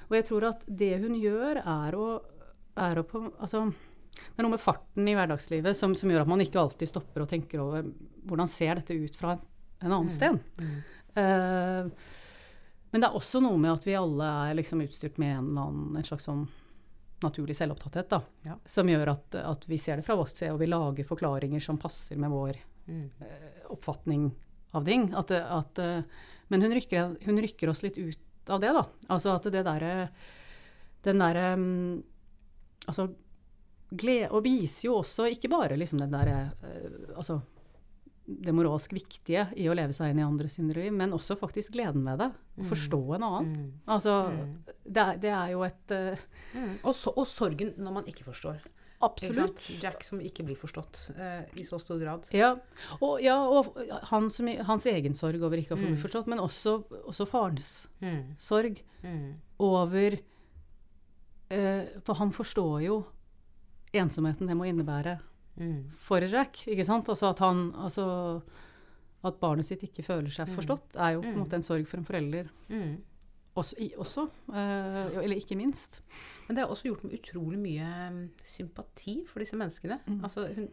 Og jeg tror at det hun gjør, er å, er å på, altså, det er noe med farten i hverdagslivet som, som, gjør at man ikke alltid stopper og tenker over hvordan ser dette ut fra en annen mm. sted. Uh, Men det er også noe med at vi alle er liksom utstyrt med en, eller annen, en slags sånn naturlig selvopptatthet, da. Ja. Som gjør at, at vi ser det fra vårt sted, og vi lager forklaringer som passer med vår Mm. oppfatning av ting. At, at, eh, men hun rykker, hun rykker oss litt ut av det, da. Altså at det derre Den derre mm, Altså glede Og viser jo også ikke bare liksom den derre eh, Altså det moralsk viktige i å leve seg inn i andres indre liv, men også faktisk gleden ved det. Å Mm. forstå en annen. Mm. Altså, Mm. det, er, det er jo et uh, Mm. Og, så, og sorgen når man ikke forstår. Absolutt. Jack som ikke blir forstått uh, i så stor grad. Ja, og, ja, og han som, hans egen sorg over ikke å få bli Mm. forstått, men også, også farens Mm. sorg over uh, For han forstår jo ensomheten det må innebære Mm. for Jack. ikke sant? Altså at han altså, At barnet sitt ikke føler seg Mm. forstått, er jo på en Mm. måte en sorg for en forelder Mm. også. i- også øh, eller ikke minst. Men det har også gjort med utrolig mye sympati for disse menneskene. Altså, hun,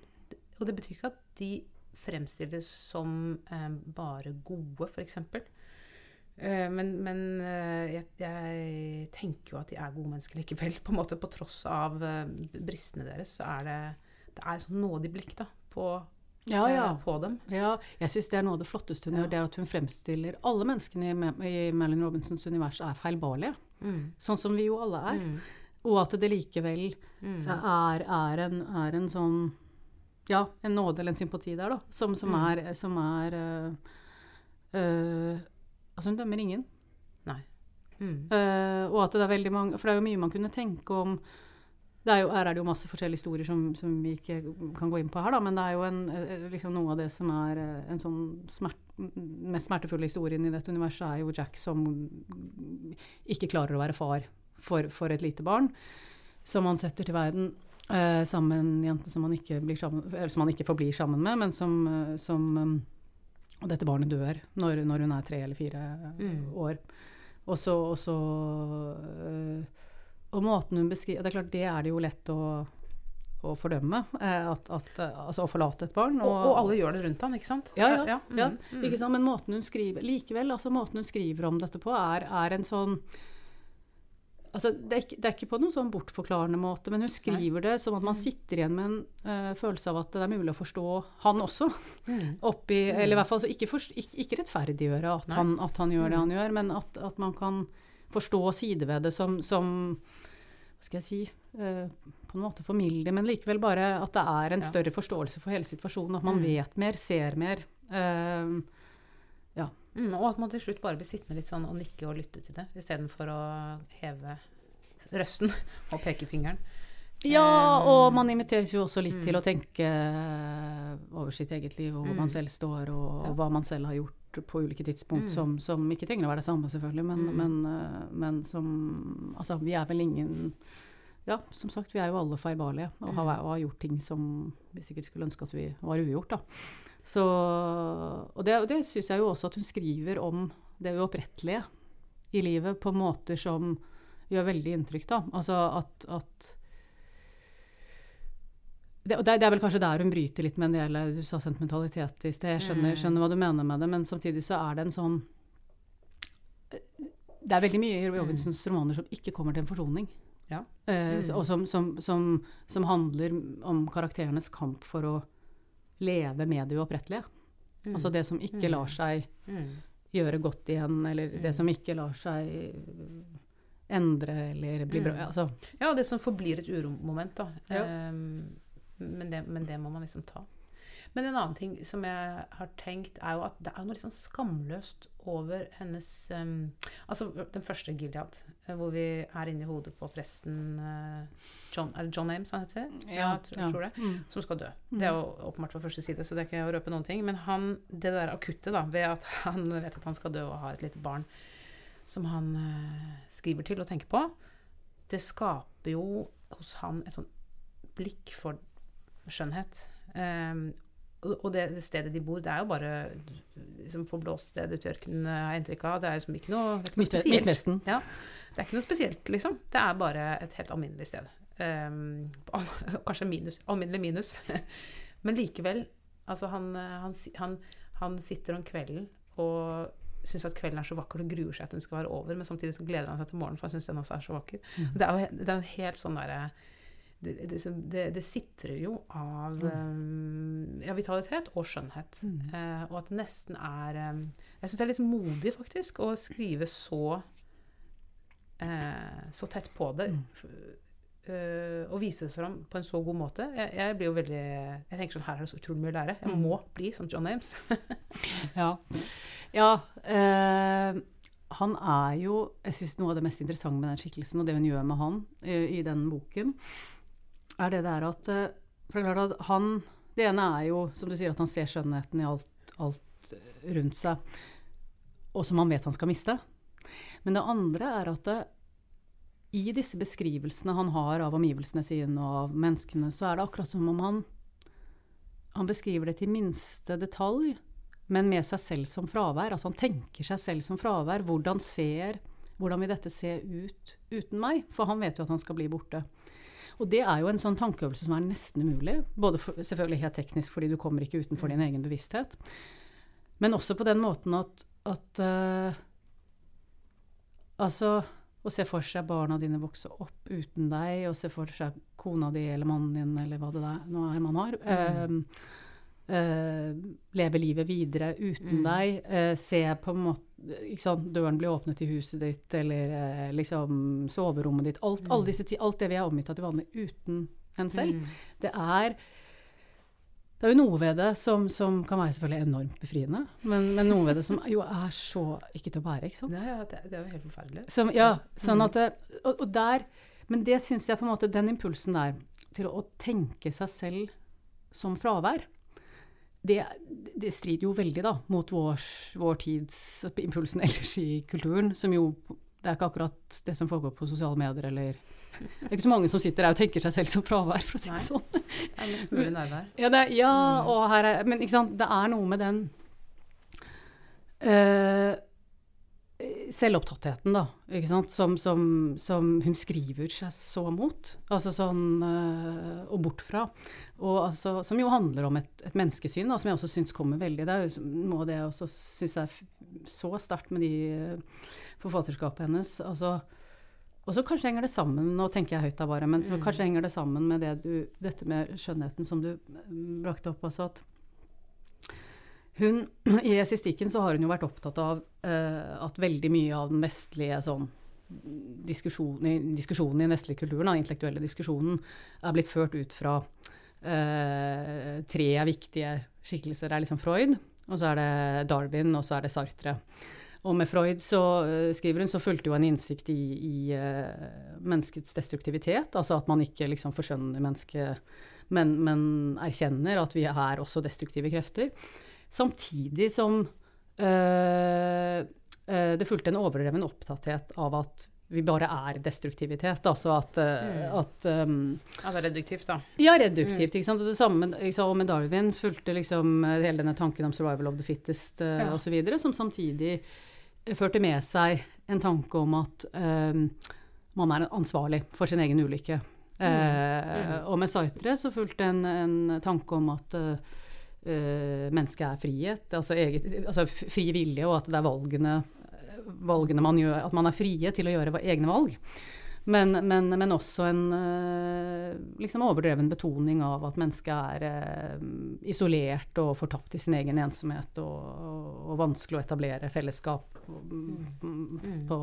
og det betyr ikke at de fremstilles som eh, bare gode, f.eks. Eh, men men eh, jeg, jeg tenker jo at de er gode mennesker likevel. På en måte På tross av eh, bristene deres, så er det det er sånn nådig blikk da, på, Ja, ja. eh, på dem. Ja, jeg syns det er noe av det flotteste hun gjør, det er at hun fremstiller alle menneskene i, i Marilyn Robinsons univers er feilbarlige. Mm. Sånn som vi jo alle er. Mm. Og at det likevel Mm. er, er, en, er en sånn Ja, en nåde eller en sympati der, da. Som, som Mm. er, som er øh, øh, Altså, hun dømmer ingen. Mm. Uh, og at det er veldig mange For det er jo mye man kunne tenke om jo, Her er det jo masse forskjellige historier som, som vi ikke kan gå inn på her, da, men det er jo en, øh, liksom noe av det som er øh, en sånn smert, mest smertefulle historien i dette universet, er jo Jack som ikke klarer å være far for, for et lite barn, som han setter til verden. Uh, sammen med en jente som han ikke, blir sammen, som han ikke forblir sammen med, men som, eh, som um, Og dette barnet dør når, når hun er tre eller fire eh, Mm. år. Og så, og så eh, Og måten hun beskriver Det er klart, det er det jo lett å, å fordømme. eh, at, at, eh, altså å forlate et barn. Og, og alle gjør det rundt han, ikke sant? Ja, ja, mm, ja, mm. Ikke sant? Men måten hun skriver Likevel, altså måten hun skriver om dette på, er, er en sånn Altså, det, er ikke, det er ikke på noen sånn bortforklarende måte, men hun skriver det som at man Mm. sitter igjen med en uh, følelse av at det er mulig å forstå han også. Mm. Oppi, Mm. Eller i hvert fall så ikke, for, ikke, ikke rettferdiggjøre at han, at han gjør det Mm. han gjør, men at, at man kan forstå sider ved det som, som Hva skal jeg si uh, På en måte formilde, men likevel bare at det er en Ja. større forståelse for hele situasjonen. At man Mm. vet mer, ser mer. Eh, Mm, og at man til slutt bare blir sittende litt sånn og nikke og lytte til det, istedenfor å heve røsten og peke fingeren. Ja, Eh, og man inviteres jo også litt mm. til å tenke over sitt eget liv, og hvor Mm. man selv står, og, og hva man selv har gjort på ulike tidspunkt, Mm. som, som ikke trenger å være det samme, selvfølgelig, men, Mm. men, eh, men som Altså, vi er vel ingen Ja, som sagt, vi er jo alle feilbarlige, og, Mm. har, og har gjort ting som vi sikkert skulle ønske at vi var ugjort, da. Så Og det, og det syns jeg jo også at hun skriver om det uopprettelige i livet på måter som gjør veldig inntrykk, da. Altså at, at det, det, er vel kanskje der hun bryter litt med en del Du sa sentimentalitet i sted. Jeg skjønner, Mm. skjønner hva du mener med det, men samtidig så er det en sånn Det er veldig mye i Robinsons romaner som ikke kommer til en forsoning. Ja. Eh, Mm. og som, som, som, som handler om karakterenes kamp for å leve med det uopprettelige. Mm. Altså det som ikke Mm. lar seg mm. gjøre godt igjen, eller Mm. det som ikke lar seg endre eller bli bra. Mm. Altså, Ja, det som forblir et uromoment, da. Ja. Ehm, men, det, men det må man liksom ta. Men en annen ting som jeg har tenkt, er jo at det er noe sånn skamløst over hennes um, Altså den første Gilead, eh, hvor vi er inni hodet på presten uh, John, Er det John Ames han heter? jeg tror, jeg tror det. Mm. Som skal dø. Mm. Det er jo åpenbart fra første side, så det er ikke å røpe noen ting. Men han, det der akutte, da, ved at han vet at han skal dø og har et lite barn som han uh, skriver til og tenker på, det skaper jo hos han et sånn blikk for skjønnhet. Um, og det, det stedet de bor, det er jo bare liksom forblåst sted i ørkenen, har jeg inntrykk av. Det er liksom ikke noe, ikke noe spesielt. Midtvesten. Det er ikke noe spesielt, liksom. Det er bare et helt alminnelig sted. Um, kanskje minus. Alminnelig minus. Men likevel, altså han, eh, han, han, han sitter om kvelden og syns at kvelden er så vakker og gruer seg at den skal være over, men samtidig så gleder han seg til morgenen, for han syns den også er så vakker. Mm. Det er jo det er helt sånn derre det, det, det, sitrer jo av um, ja, vitalitet og skjønnhet. Mm. Eh, og at det nesten er um, Jeg syns det er litt modig, faktisk, å skrive så eh, så tett på det. Mm. Eh, og vise det fram på en så god måte. Jeg, jeg blir jo veldig Jeg tenker sånn Her er det så utrolig mye å lære. Jeg Mm. må bli som John Ames. Ja. ja eh, han er jo Jeg syns noe av det mest interessante med den skikkelsen, og det hun gjør med han i, i den boken, er det der at eh, For det er klart at han Det ene er jo, som du sier, at han ser skjønnheten i alt, alt rundt seg, og som han vet han skal miste. Men det andre er at det, i disse beskrivelsene han har av omgivelsene sine og av menneskene, så er det akkurat som om han han beskriver det til minste detalj, men med seg selv som fravær. Altså han tenker seg selv som fravær. Hvordan, ser, hvordan vil dette se ut uten meg? For han vet jo at han skal bli borte. Og det er jo en sånn tankeøvelse som er nesten umulig. Både for, selvfølgelig helt teknisk fordi du kommer ikke utenfor din egen bevissthet. Men også på den måten at, at uh, Altså å se for seg barna dine vokse opp uten deg, og se for seg kona di eller mannen din eller hva det er, nå er man har. Mm. eh, eh, leve livet videre uten Mm. deg. Uh, se på en måte ikke sant, Døren blir åpnet i huset ditt, eller uh, liksom soverommet ditt. Alt, Mm. disse, alt det vi er omgitt av til vanlig uten en selv. Mm. Det er det er jo noe ved det som, som kan være selvfølgelig enormt befriende, men, men noe ved det som jo er så ikke til å bære, ikke sant? Nei, ja, det, det er jo helt forferdelig. Som, ja, Ja. sånn Mm. at det, og, og der, Men det syns jeg på en måte, den impulsen der til å, å tenke seg selv som fravær, det, det strider jo veldig da mot vår, vår tids impulsen ellers i kulturen, som jo Det er ikke akkurat det som foregår på sosiale medier, eller Det er ikke så mange som sitter der og tenker seg selv som fravær, for å si det sånn. Det er mest mulig nærvær. Ja, det, ja Mm. er Men ikke sant, det er noe med den eh, selvopptattheten, da, ikke sant, som, som, som hun skriver seg så mot. Altså sånn øh, Og bort fra. Og altså, som jo handler om et, et menneskesyn, da, som jeg også syns kommer veldig Det er jo noe av det jeg også syns er så sterkt med de øh, forfatterskapet hennes. altså og så kanskje henger det sammen, nå tenker jeg høyt da bare, men så Mm. kanskje henger det sammen med det du, dette med skjønnheten som du mm, brakte opp. Altså at hun, I essistikken så har hun jo vært opptatt av uh, at veldig mye av den vestlige sånn diskusjonen diskusjonen i den vestlige kulturen, den intellektuelle diskusjonen, er blitt ført ut fra uh, tre viktige skikkelser. Det er liksom Freud, og så er det Darwin, og så er det Sartre. Og med Freud, så øh, skriver hun, så fulgte jo en innsikt i, i menneskets destruktivitet. Altså at man ikke liksom forskjønner mennesket, men, men erkjenner at vi er også destruktive krefter. Samtidig som øh, det fulgte en overdreven opptatthet av at vi bare er destruktivitet. Altså at, øh, Mm. at um, Altså reduktivt, da. ja, reduktivt. ikke sant? Og det samme ikke med Darwin fulgte liksom eh, hele denne tanken om 'survival of the fittest' uh, Ja. osv., som samtidig eh, førte med seg en tanke om at um, man er ansvarlig for sin egen ulykke. Eh, Mm. Og med Saitre så fulgte en, en tanke om at eh, eh, mennesket er frihet, altså, eget, altså fri vilje, og at det er valgene, valgene man gjør, at man er frie til å gjøre egne valg. Men, men, men også en uh, liksom overdreven betoning av at mennesket er uh, isolert og fortapt i sin egen ensomhet, og, og, og vanskelig å etablere fellesskap mm, på,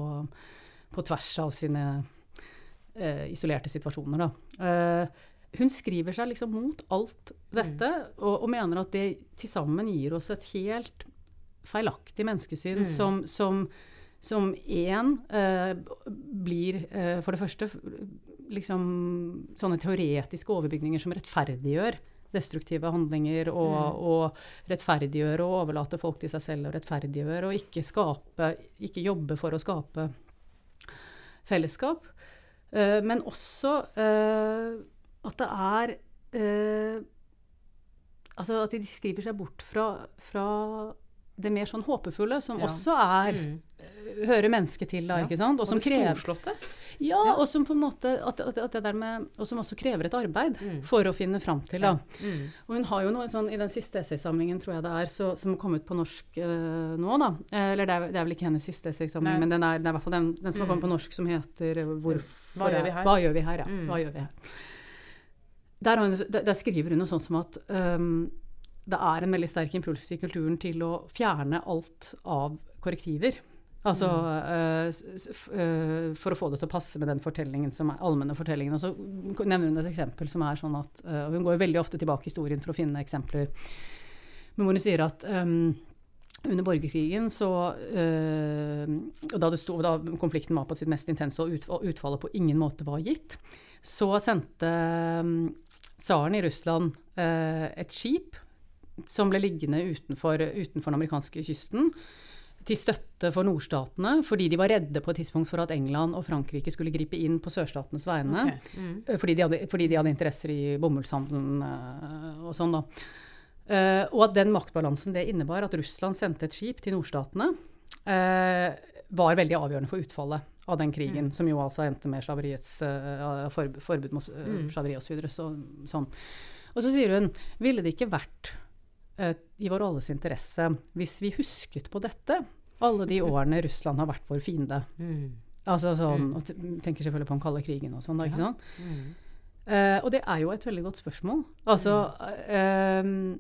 på tvers av sine eh, isolerte situasjoner. Da. Hun skriver seg liksom mot alt dette, og, og mener at det til sammen gir oss et helt feilaktig menneskesyn Mm. som, som som én eh, blir eh, for det første liksom sånne teoretiske overbygninger som rettferdiggjør destruktive handlinger, og, Mm. og rettferdiggjør og overlate folk til seg selv og rettferdiggjør, og ikke skape, ikke jobbe for å skape fellesskap. Eh, men også eh, at det er eh, Altså at de skriver seg bort fra, fra det mer sånn håpefulle, som Ja. også er Mm. hører mennesket til, da, Ja. ikke sant? Og som det krever storslåtte. Ja, Ja. og som på en måte at, at, det der med, Og som også krever et arbeid Mm. for å finne fram til. Da. Mm. Og hun har jo noe sånn, I den siste essaysamlingen, tror jeg det er, så, som kom ut på norsk uh, nå, da. Eh, Eller det er, det er vel ikke hennes siste essaysamling, men den er, det er i hvert fall den, den som har Mm. kommet på norsk, som heter eh, 'Hvorfor Hva gjør vi her?' Hva gjør vi her, ja. Mm. Hva gjør vi her? Der, hun, der, skriver hun noe sånt som at um, det er en veldig sterk impuls i kulturen til å fjerne alt av korrektiver. Altså mm. eh, for å få det til å passe med den fortellingen som er allmenne fortellingen. Og så nevner hun et eksempel som er sånn at uh, Hun går veldig ofte tilbake i historien for å finne eksempler. Men hvor hun sier at um, under borgerkrigen så eh, Og da, det sto, da konflikten var på sitt mest intense og og utfallet på ingen måte var gitt, så sendte um, tsaren i Russland eh, et skip som ble liggende utenfor, utenfor den amerikanske kysten til støtte for nordstatene, fordi de var redde på et tidspunkt for at England og Frankrike skulle gripe inn på sørstatenes vegne. Okay. Mm. Fordi de, hadde, fordi de hadde interesser i bomullshandelen eh, og sånn, da. Eh, og at den maktbalansen det innebar, at Russland sendte et skip til nordstatene, eh, var veldig avgjørende for utfallet av den krigen, som jo altså endte med slaveriets uh, for, forbud mot uh, Mm. slaveri osv. Så, sånn. Og så sier hun ville det ikke vært uh, i vår alles interesse hvis vi husket på dette alle de årene Russland har vært vår fiende. Mm. Altså sånn, Mm. og tenker selvfølgelig på den kalde krigen og sånn, da, ikke Ja. Mm. Eh, og det er jo et veldig godt spørsmål. Altså um,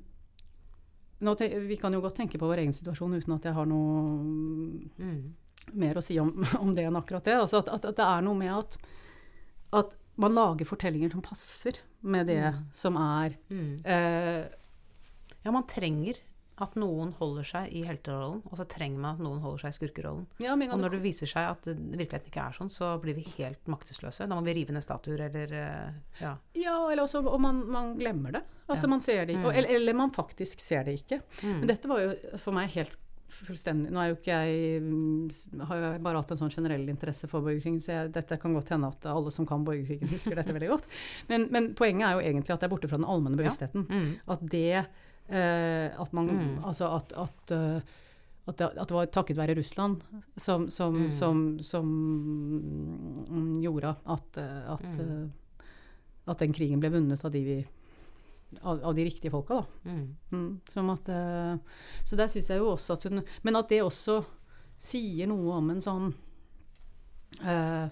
Vi kan jo godt tenke på vår egen situasjon uten at jeg har noe Mm. Mer å si om, om det enn akkurat det. Altså at, at, at det er noe med at, at man lager fortellinger som passer med det Mm. som er Mm. eh, Ja, man trenger at noen holder seg i helterollen, og så trenger man at noen holder seg i skurkerollen. ja, Og når det viser seg at virkeligheten ikke er sånn, så blir vi helt maktesløse. Da må vi rive ned statuer eller eh, Ja. Ja, eller også Og man, man glemmer det. Altså Ja. man ser det ikke. Og, Mm. eller, eller man faktisk ser det ikke. Mm. Men dette var jo for meg helt fullstendig Nå er jo ikke jeg mm, har jo bare hatt en sånn generell interesse for borgerkrigen, så jeg, dette kan godt hende at alle som kan borgerkrigen, husker dette veldig godt. Men, men poenget er jo egentlig at det er borte fra den allmenne bevisstheten. Mm. At det eh, At man Mm. Altså at, at eh, at det, at det var takket være Russland som, som, Mm. som, som mm, gjorde at, eh, Mm. eh, at den krigen ble vunnet av de, vi, av, av de riktige folka. Da. Mm. Mm, at, uh, så der syns jeg jo også at hun Men at det også sier noe om en sånn uh,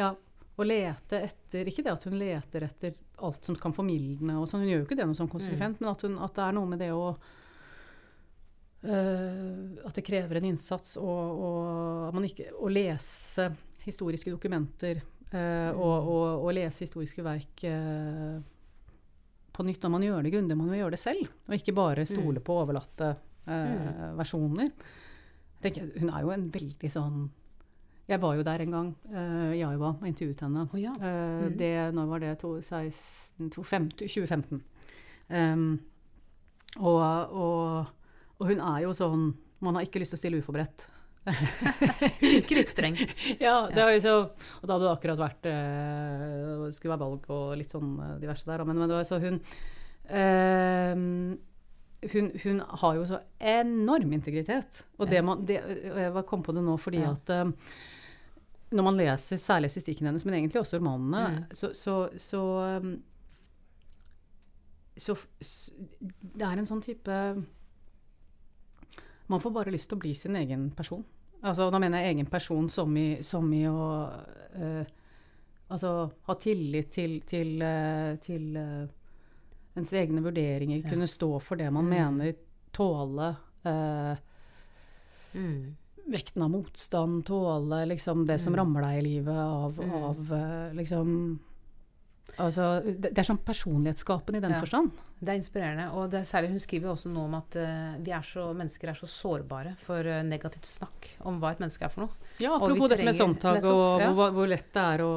Ja, å lete etter Ikke det at hun leter etter alt som kan formildne og sånn, hun gjør jo ikke det noe sånn konsekvent, men at, hun, at det er noe med det å uh, At det krever en innsats å, man ikke, å lese historiske dokumenter eh, og, og, og lese historiske verk uh, på nytt når man gjør det grundig, man må gjøre det selv. Og ikke bare stole Mm. på overlatte eh, versjoner. Jeg tenker, hun er jo en veldig sånn Jeg var jo der en gang i Iowa og intervjuet henne. Oh, ja. mm. Det, når var det? To- 16, to- 15 2015. Um, og, og, og hun er jo sånn Man har ikke lyst til å stille uforberedt. Virker litt streng. Ja, det var jo så, og da hadde det akkurat vært Det skulle være valg og litt sånn eh, diverse der. Men, men det var så hun, eh, hun Hun har jo så enorm integritet. Og det man, det, jeg kom på det nå fordi Ja. at eh, når man leser særlig statistikken hennes, men egentlig også romanene, Mm. så, så, så, um, så Det er en sånn type Man får bare lyst til å bli sin egen person. Altså, da mener jeg egen person som i, som i å uh, Altså ha tillit til, til, uh, til uh, ens egne vurderinger, Ja. kunne stå for det man Mm. mener, tåle Mm. vekten av motstand, tåle liksom det som Mm. rammer deg i livet av, Mm. av liksom Altså, det, er sånn personlighetsskapende i den Ja. forstand. Det er inspirerende. Og det er særlig, hun skriver jo også noe om at uh, vi er så, mennesker er så sårbare for uh, negativt snakk om hva et menneske er for noe. Ja, apropos dette med samtale og ja. hvor, hvor lett det er å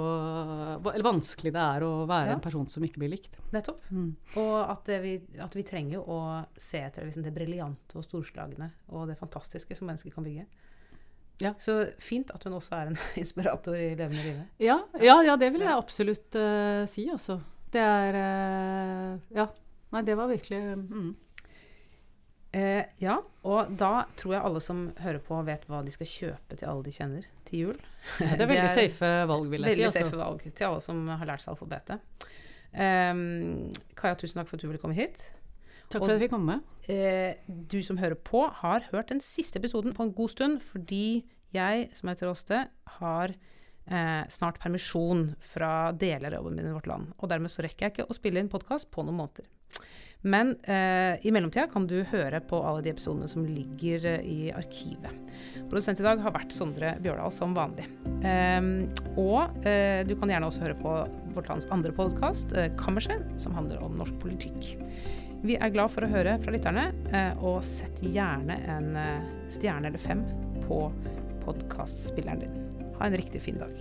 Eller vanskelig det er å være Ja. en person som ikke blir likt. Nettopp. Mm. Og at, det vi, at vi trenger å se etter liksom det briljante og storslagne og det fantastiske som mennesker kan bygge. Ja. Så fint at hun også er en inspirator i levende live. Ja, ja, ja, det vil jeg absolutt uh, si, altså. Det er uh, Ja. Nei, det var virkelig mm. Eh, ja, og da tror jeg alle som hører på, vet hva de skal kjøpe til alle de kjenner til jul. Ja, det er veldig safe valg, vil jeg veldig si. safe valg til alle som har lært seg alfabetet. Um, Kaja, tusen takk for at du ville komme hit. Takk for at jeg fikk komme. Eh, du som hører på, har hørt den siste episoden på en god stund, fordi jeg, som heter Åste, har eh, snart permisjon fra deler av jobben min i vårt land. Og dermed så rekker jeg ikke å spille inn podkast på noen måneder. Men eh, i mellomtida kan du høre på alle de episodene som ligger eh, i arkivet. Produsent i dag har vært Sondre Bjørdal som vanlig. Eh, og eh, du kan gjerne også høre på vårt lands andre podkast, eh, Kammerset, som handler om norsk politikk. Vi er glad for å høre fra lytterne, eh, og sett gjerne en eh, stjerne eller fem på podkastspilleren din. Ha en riktig fin dag.